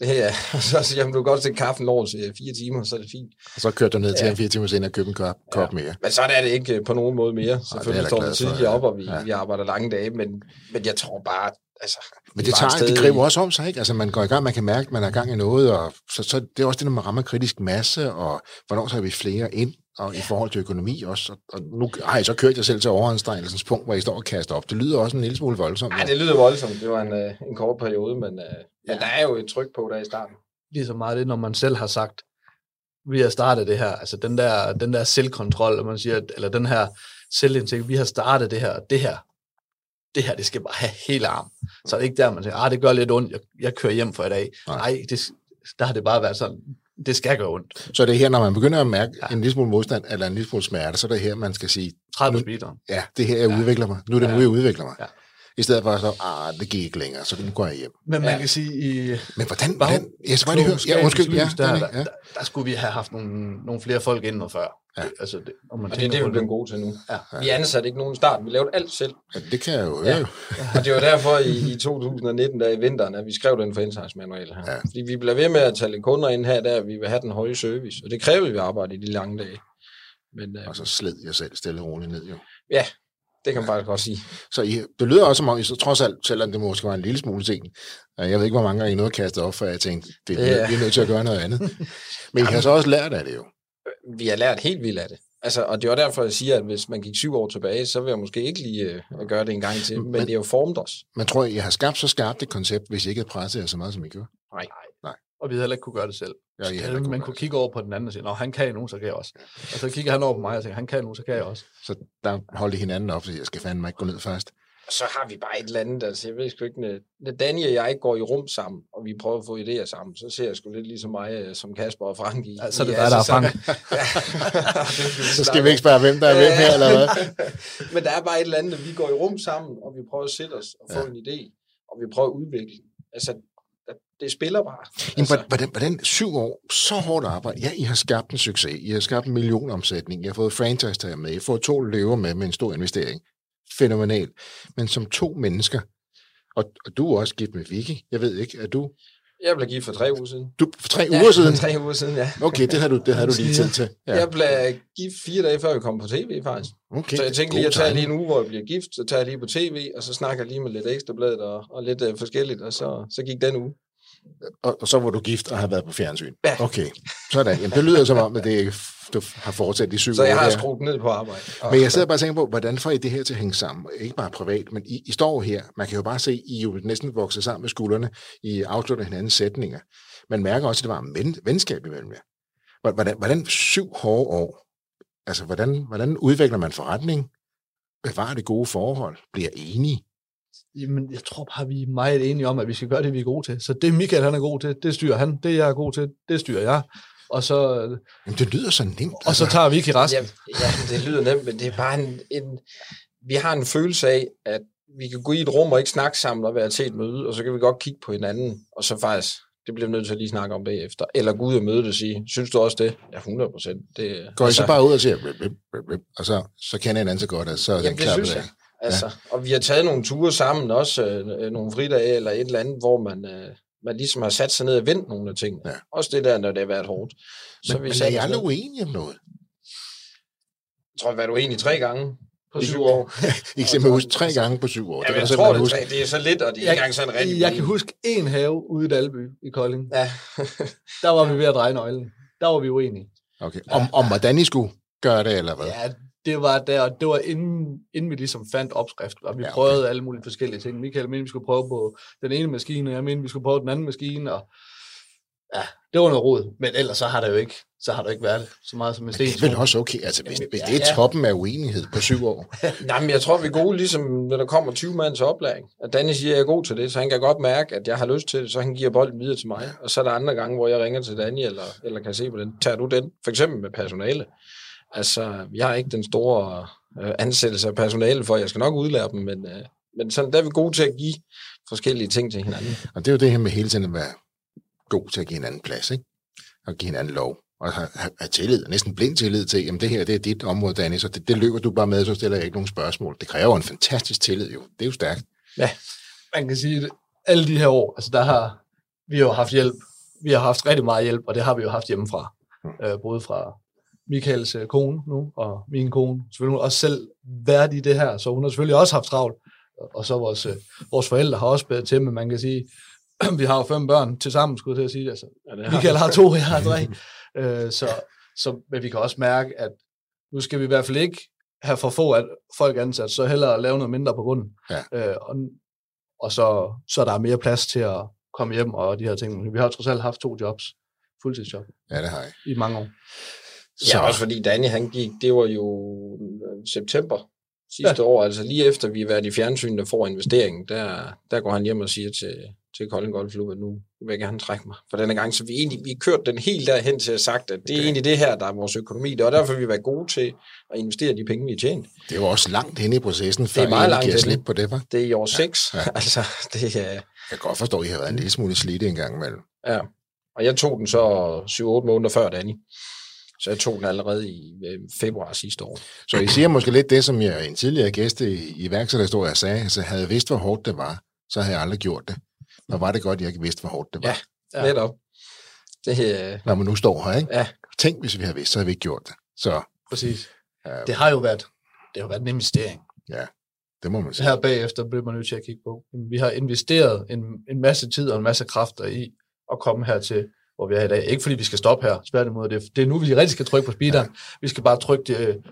[SPEAKER 2] Det er, og så siger jeg, du kan godt til kaffen over til fire timer, så er det fint.
[SPEAKER 1] Og så kørte du ned til
[SPEAKER 2] Ja.
[SPEAKER 1] en fire timer senere og købte en kop, kop mere.
[SPEAKER 2] Men sådan er det ikke øh, på nogen måde mere. Selvfølgelig står
[SPEAKER 1] glad
[SPEAKER 2] vi tidligere
[SPEAKER 1] ja.
[SPEAKER 2] op, og vi,
[SPEAKER 1] Ja.
[SPEAKER 2] ja. vi arbejder lange dage, men, men jeg tror bare, altså...
[SPEAKER 1] Men det, tager, det griber
[SPEAKER 2] i-
[SPEAKER 1] også om sig, ikke? Altså, man går i gang, man kan mærke, at man er i gang i noget, og så, så det er også det, når man rammer kritisk masse, og hvornår så har vi flere ind, og i forhold til økonomi også. Og, og nu har I så kørt jer selv til overanstrengelsens punkt, hvor I står og kaster op. Det lyder også en lille smule voldsomt.
[SPEAKER 2] Ej, det lyder voldsomt. Det var en, øh, en kort periode, men, øh,
[SPEAKER 1] Ja.
[SPEAKER 2] men der er jo et tryk på der i starten.
[SPEAKER 3] Lige så meget det, når man selv har sagt, vi har startet det her, altså den der, den der selvkontrol, og man siger, eller den her selvindsigt, vi har startet det her, det her, det her, det skal bare have hele arm. Så er det ikke der, man siger, ah, det gør lidt ondt, jeg, jeg kører hjem for i dag.
[SPEAKER 1] Nej.
[SPEAKER 3] Nej, det, der har det bare været sådan, det skal gøre ondt.
[SPEAKER 1] Så det er her, når man begynder at mærke ja. En lille smule modstand, eller en lille smule smerte, så er det her, man skal sige,
[SPEAKER 3] 30 speederen.
[SPEAKER 1] ja, det her, jeg
[SPEAKER 3] Ja.
[SPEAKER 1] udvikler mig. Nu er det nu,
[SPEAKER 3] Ja.
[SPEAKER 1] jeg udvikler mig.
[SPEAKER 3] Ja.
[SPEAKER 1] I stedet for at så, ah, det gik ikke længere, så nu går jeg hjem.
[SPEAKER 3] Men man
[SPEAKER 2] Ja.
[SPEAKER 3] kan sige, i
[SPEAKER 1] Men hvordan, hvordan jeg skal bare lige høre, ja, undskyld, ja,
[SPEAKER 3] der, der,
[SPEAKER 1] ja.
[SPEAKER 3] der, der, skulle vi have haft nogle, nogle flere folk ind noget før.
[SPEAKER 1] Ja.
[SPEAKER 3] Altså, det, om man
[SPEAKER 2] Og det er det, vi bliver gode til nu.
[SPEAKER 3] Ja.
[SPEAKER 2] Vi ansatte ikke nogen start. Vi lavede alt selv.
[SPEAKER 1] ja, det kan jeg jo høre.
[SPEAKER 2] Ja. *laughs* Og det var derfor i, i 2019, der i vinteren, at vi skrev den franchise-manual her.
[SPEAKER 1] Ja.
[SPEAKER 2] Ja. Fordi vi blev ved med at tage kunder ind her, der vi vil have den høje service. Og det krævede vi arbejde i de lange dage. Men øh,
[SPEAKER 1] Og så sled jeg selv stille og roligt ned, jo.
[SPEAKER 2] ja, det kan man faktisk godt sige.
[SPEAKER 1] Så I, det lyder også som om, I så trods alt, selvom det måske var en lille smule sent, øh, jeg ved ikke, hvor mange gange I nåede at kaste op, for jeg tænkte, det er,
[SPEAKER 2] Ja.
[SPEAKER 1] vi er nødt til at gøre noget andet. *laughs* Men I har så også lært af det jo.
[SPEAKER 2] Vi har lært helt vildt af det. Altså, og det var derfor, jeg siger, at hvis man gik syv år tilbage, så vil jeg måske ikke lige øh, gøre det en gang til. Men,
[SPEAKER 1] Men-
[SPEAKER 2] det har jo formet os.
[SPEAKER 1] Man tror, I har skabt så skarpt et koncept, hvis I ikke havde presset jer så meget, som I gjorde.
[SPEAKER 3] Og vi havde heller ikke kunne gøre det selv.
[SPEAKER 1] Ja, heller ikke
[SPEAKER 3] man
[SPEAKER 1] kunne
[SPEAKER 3] kigge over på den anden og sige, Nå, han kan nu, så kan jeg også. Og så kigger han over på mig og siger, han kan nu, så kan jeg også.
[SPEAKER 1] Så der holdt I hinanden op, så jeg skal fandme ikke gå ned først.
[SPEAKER 2] Og så har vi bare et eller andet, altså jeg ved sgu ikke, når- Danny og jeg går i rum sammen, og vi prøver at få idéer sammen, så ser jeg sgu lidt ligesom mig, øh, som Kasper og Frank i.
[SPEAKER 3] Ja, så er det der er
[SPEAKER 2] så-
[SPEAKER 3] Frank. *laughs*
[SPEAKER 2] Ja.
[SPEAKER 1] Så skal vi ikke spørge, hvem der er hvem her, eller hvad? *laughs*
[SPEAKER 2] Men der er bare et eller andet, at vi går i rum sammen, og vi prøver at sætte os og få
[SPEAKER 1] Ja.
[SPEAKER 2] en idé, og vi prøver at udvikle. Altså, det spiller bare.
[SPEAKER 1] Jamen,
[SPEAKER 2] Altså,
[SPEAKER 1] hvordan, hvordan, hvordan syv år, så hårdt arbejde. Ja, I har skabt en succes. I har skabt en millionomsætning. I har fået franchise tager med. I har fået to løver med med en stor investering. Fænomenal. Men som to mennesker, og, og du er også gift med Vicky. Jeg ved ikke, er du...
[SPEAKER 2] jeg blev gift for tre uger siden.
[SPEAKER 1] Du for tre uger *laughs* siden?
[SPEAKER 2] tre uger siden, ja.
[SPEAKER 1] Okay, det har du, det har du lige tid til.
[SPEAKER 2] Ja. Jeg blev gift fire dage før vi kom på tv, faktisk.
[SPEAKER 1] okay.
[SPEAKER 2] Så jeg tænkte lige at tage
[SPEAKER 1] timing.
[SPEAKER 2] lige en uge, hvor jeg bliver gift, så tager jeg lige på tv, og så snakker jeg lige med lidt ekstrabladet og, og lidt uh, forskelligt, og så, så gik den uge.
[SPEAKER 1] Og, og så var du gift og har været på fjernsyn.
[SPEAKER 2] Ja.
[SPEAKER 1] Okay, sådan. Jamen, det lyder som om, at det du har fortsat i syv
[SPEAKER 2] Så jeg har skruet ned på arbejde. Og,
[SPEAKER 1] Men jeg sidder bare og tænker på, hvordan får I det her til at hænge sammen? Ikke bare privat, men I, I står her. Man kan jo bare se, I jo næsten vokset sammen med skuldrene. I afslutter hinandens sætninger. Man mærker også, at det var en ven, venskab imellem jer. Hvordan, hvordan syv hårde år, altså hvordan, hvordan udvikler man forretning? Bevarer det gode forhold? Bliver enige?
[SPEAKER 3] Jamen, jeg tror bare, vi er meget enige om, at vi skal gøre det, vi er gode til. Så det Michael han er god til, det styrer han. Det jeg er god til, det styrer jeg. Og så,
[SPEAKER 1] Jamen, det lyder så nemt. altså.
[SPEAKER 3] og så tager Vicky resten.
[SPEAKER 2] ja, ja, det lyder nemt, men det er bare en, en... Vi har en følelse af, at vi kan gå i et rum og ikke snakke sammen og være til et møde, og så kan vi godt kigge på hinanden, og så faktisk, det bliver vi nødt til at lige snakke om bagefter. Eller gå ud og møde det og sige, synes du også det? Ja, 100 procent. Det,
[SPEAKER 1] Går I så bare ud og siger, og så, så kender hinanden så godt, at så er den klappet af.
[SPEAKER 2] Altså, ja. Og vi har taget nogle ture sammen også, øh, nogle fridage eller et eller andet, hvor man, øh, man ligesom har sat sig ned og vendt nogle af tingene.
[SPEAKER 1] Ja.
[SPEAKER 2] Også det der, når det har været hårdt. Så
[SPEAKER 1] Men,
[SPEAKER 2] vi
[SPEAKER 1] men er I aldrig uenige om noget?
[SPEAKER 2] Jeg tror, jeg har været uenig tre gange på syv år.
[SPEAKER 1] I kan simpelthen huske tre gange på syv år.
[SPEAKER 2] Ja, men jeg tror, det
[SPEAKER 1] huske.
[SPEAKER 2] det er så lidt, og det er ikke engang sådan rigtig
[SPEAKER 3] jeg kan huske en have ude i Dalby i Kolding.
[SPEAKER 2] Ja.
[SPEAKER 3] Der var vi ved at dreje nøglen. Der var vi uenige.
[SPEAKER 1] Okay. Om, om hvordan I skulle gøre det, eller hvad?
[SPEAKER 3] Ja, det var der, det var inden, inden vi ligesom fandt opskriften, og vi
[SPEAKER 1] Ja, okay.
[SPEAKER 3] prøvede alle mulige forskellige ting. Michael mente, vi skulle prøve på den ene maskine, og jeg mente, vi skulle prøve den anden maskine, og ja, det var noget rod. Men ellers så har der jo ikke, så har der ikke været så meget som en
[SPEAKER 1] Men
[SPEAKER 3] sten.
[SPEAKER 1] det er vel også okay, altså hvis,
[SPEAKER 2] Jamen,
[SPEAKER 1] hvis det er
[SPEAKER 2] ja.
[SPEAKER 1] toppen af uenighed på syv år. *laughs*
[SPEAKER 2] Nej, men jeg tror, vi er gode, ligesom når der kommer 20 mand til oplæring. At Danny siger, at jeg er god til det, så han kan godt mærke, at jeg har lyst til det, så han giver bolden videre til mig. Og så er der andre gange, hvor jeg ringer til Danny, eller, eller kan se på den. Tager du den? For eksempel med personale. Altså, jeg har ikke den store øh, ansættelse af personale for, jeg skal nok udlære dem, men, øh, men sådan, der er vi gode til at give forskellige ting til hinanden.
[SPEAKER 1] Og det er jo det her med hele tiden at være god til at give hinanden plads, ikke? Og give hinanden lov. Og have, tillid, næsten blind tillid til, jamen det her, det er dit område, Danny, så det, det løber du bare med, så stiller jeg ikke nogen spørgsmål. Det kræver en fantastisk tillid, jo. Det er jo stærkt.
[SPEAKER 3] man kan sige, at alle de her år, altså der har vi har jo haft hjælp. Vi har haft rigtig meget hjælp, og det har vi jo haft hjemmefra.
[SPEAKER 1] Mm.
[SPEAKER 3] Øh, både fra Michaels øh, kone nu, og min kone. Selvfølgelig hun også selv været i det her, så hun har selvfølgelig også haft travlt. Og- så vores, øh, vores forældre har også bedt til, men man kan sige, *clears throat* vi har jo fem børn til sammen, skulle jeg til at sige. Altså,
[SPEAKER 2] Ja, det
[SPEAKER 3] Michael har to, jeg har tre. *laughs* øh, så, så, men vi kan også mærke, at nu skal vi i hvert fald ikke have for få at folk ansat, så hellere lave noget mindre på grunden.
[SPEAKER 1] Ja.
[SPEAKER 3] Øh, og, og så, så der er mere plads til at komme hjem og de her ting. Vi har trods alt haft to jobs, fuldtidsjob,
[SPEAKER 1] Ja, det har jeg.
[SPEAKER 3] i mange år.
[SPEAKER 2] Ja, også fordi Danny, han gik, det var jo øh, september sidste ja. år, altså lige efter vi har været i fjernsynet og får investeringen, der, der går han hjem og siger til, til Kolding Golfklub, at nu vil jeg gerne trække mig for denne gang. Så vi egentlig vi kørt den helt derhen til at sagt, at det er egentlig det her, der er vores økonomi. Det var derfor, vi var gode til at investere de penge, vi har tjent.
[SPEAKER 1] Det var også langt hen i processen,
[SPEAKER 2] før det er meget langt
[SPEAKER 1] giver slip på det, var.
[SPEAKER 2] Det er i år 6. Ja, ja. *laughs* altså, det er... Jeg
[SPEAKER 1] kan godt forstå, at I har været en lille smule slidt en gang imellem.
[SPEAKER 2] Ja, og jeg tog den så 7-8 måneder før Danny. Så jeg tog den allerede i øh, februar sidste år.
[SPEAKER 1] Så I siger måske lidt det, som jeg en tidligere gæst i iværksætterhistorie sagde, altså havde jeg vidst, hvor hårdt det var, så havde jeg aldrig gjort det. Og var det godt, jeg ikke vidste, hvor hårdt det var.
[SPEAKER 2] Ja, netop.
[SPEAKER 1] Det, øh... Når man nu står her, ikke?
[SPEAKER 2] Ja.
[SPEAKER 1] Tænk, hvis vi havde vidst, så havde vi ikke gjort det. Så,
[SPEAKER 3] Præcis. Øh... Det har jo været, det har været en investering.
[SPEAKER 1] Ja, det må man sige.
[SPEAKER 3] Her bagefter bliver man nødt til at kigge på. Vi har investeret en, en masse tid og en masse kræfter i at komme hertil, hvor vi er i dag. Ikke fordi vi skal stoppe her, tværtimod. Det, det er nu, vi rigtig skal trykke på speederen. Ja. Vi skal bare trykke, det,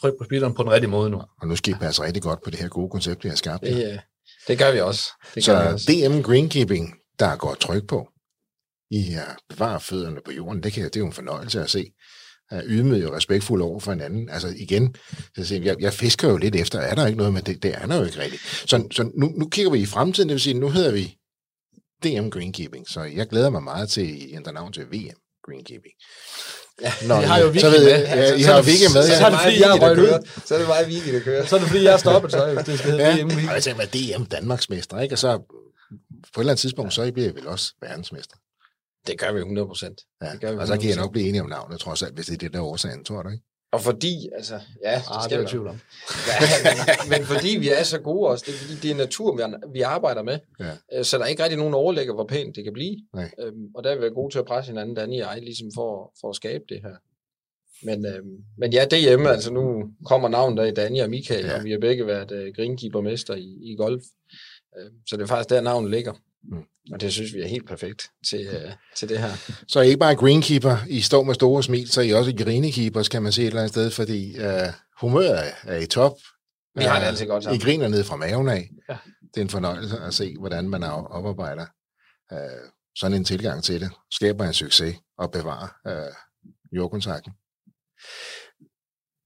[SPEAKER 3] trykke på speederen på den rigtige måde nu.
[SPEAKER 1] Og nu skal I passe rigtig godt på det her gode koncept, vi har skabt.
[SPEAKER 2] Det, det gør vi også. Det
[SPEAKER 1] så
[SPEAKER 2] vi også.
[SPEAKER 1] DM Greenkeeping, der er godt tryk på. I har bevaret fødderne på jorden. Det, kan, det er jo en fornøjelse at se. Er ydmyg og respektfuld over for hinanden. Altså igen, jeg, jeg fisker jo lidt efter, er der ikke noget, men det, det er der jo ikke rigtigt. Så, så nu, nu kigger vi i fremtiden, det vil sige, nu hedder vi DM Greenkeeping, så jeg glæder mig meget til at ændre navn til VM Greenkeeping.
[SPEAKER 3] Ja, Nå, jeg har jo Vicky
[SPEAKER 1] med. Ja, I har jo Vicky med.
[SPEAKER 3] Så, så, er det fordi, jeg er røget ud.
[SPEAKER 2] Så er det bare Vicky, der kører.
[SPEAKER 3] Så er det fordi, jeg er stoppet, så det skal hedde
[SPEAKER 1] ja. VM. Og jeg tænker, at DM Danmarksmester, ikke? Og så på et eller andet tidspunkt, så bliver jeg vel også verdensmester.
[SPEAKER 2] Det gør vi 100 procent.
[SPEAKER 1] Ja. Det gør vi 100%. Og så kan jeg nok blive enige om navnet, trods alt, hvis det er det, der er årsagen, tror du ikke?
[SPEAKER 2] Og fordi, altså, ja,
[SPEAKER 3] det, ah, det er jeg tvivl om.
[SPEAKER 2] Ja, *laughs* men, men fordi vi er så gode også, det er fordi, det er natur, vi, vi arbejder med. Ja. Øh, så der er ikke rigtig nogen overlægger, hvor pænt det kan blive.
[SPEAKER 1] Nej.
[SPEAKER 2] Øhm, og der er vi gode til at presse hinanden, Danny og jeg, ligesom for, for at skabe det her. Men, øhm, men ja, det hjemme, altså nu kommer navnet der i Danny og Michael, ja. og vi har begge været uh, greenkeepermester i, i golf. Uh, så det er faktisk der, navnet ligger. Mm. Og det synes vi er helt perfekt til, uh, til det her.
[SPEAKER 1] Så er ikke bare greenkeeper, I står med store smil, så er I også greenkeepers, kan man se et eller andet sted, fordi uh, humøret er i top.
[SPEAKER 2] Vi har det altid godt sammen.
[SPEAKER 1] I griner ned fra maven af. Ja. Det er en fornøjelse at se, hvordan man oparbejder uh, sådan en tilgang til det. Skaber en succes og bevarer uh, jordkontakten.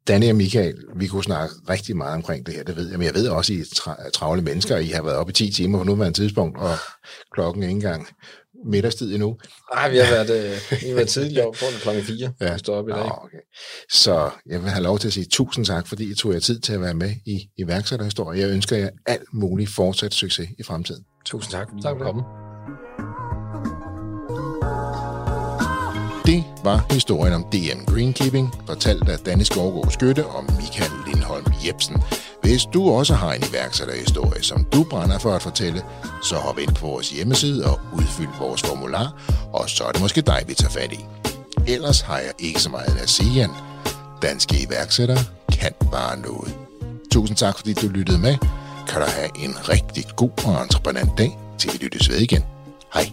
[SPEAKER 1] Danny og Michael, vi kunne snakke rigtig meget omkring det her, det ved jeg, men jeg ved også, at I er tra- travle mennesker, I har været oppe i 10 timer på nuværende tidspunkt, og klokken er ikke engang middagstid endnu.
[SPEAKER 2] Nej, vi har været, øh, vi har været tidligere op foran klokken 4, ja. vi står op i dag.
[SPEAKER 1] Oh, okay. Så jeg vil have lov til at sige tusind tak, fordi I tog jer tid til at være med i iværksætterhistorie. Jeg ønsker jer alt muligt fortsat succes i fremtiden.
[SPEAKER 2] Tusind tak,
[SPEAKER 3] fordi tak for komme.
[SPEAKER 1] Var historien om DM Greenkeeping, fortalt af Danne Skovgaard Skytte og Michael Lindholm Jebsen. Hvis du også har en iværksætterhistorie, som du brænder for at fortælle, så hop ind på vores hjemmeside og udfyld vores formular, og så er det måske dig, vi tager fat i. Ellers har jeg ikke så meget at sige, end Danske iværksættere kan bare noget. Tusind tak, fordi du lyttede med. Kan du have en rigtig god og entreprenant dag, til vi lyttes ved igen. Hej.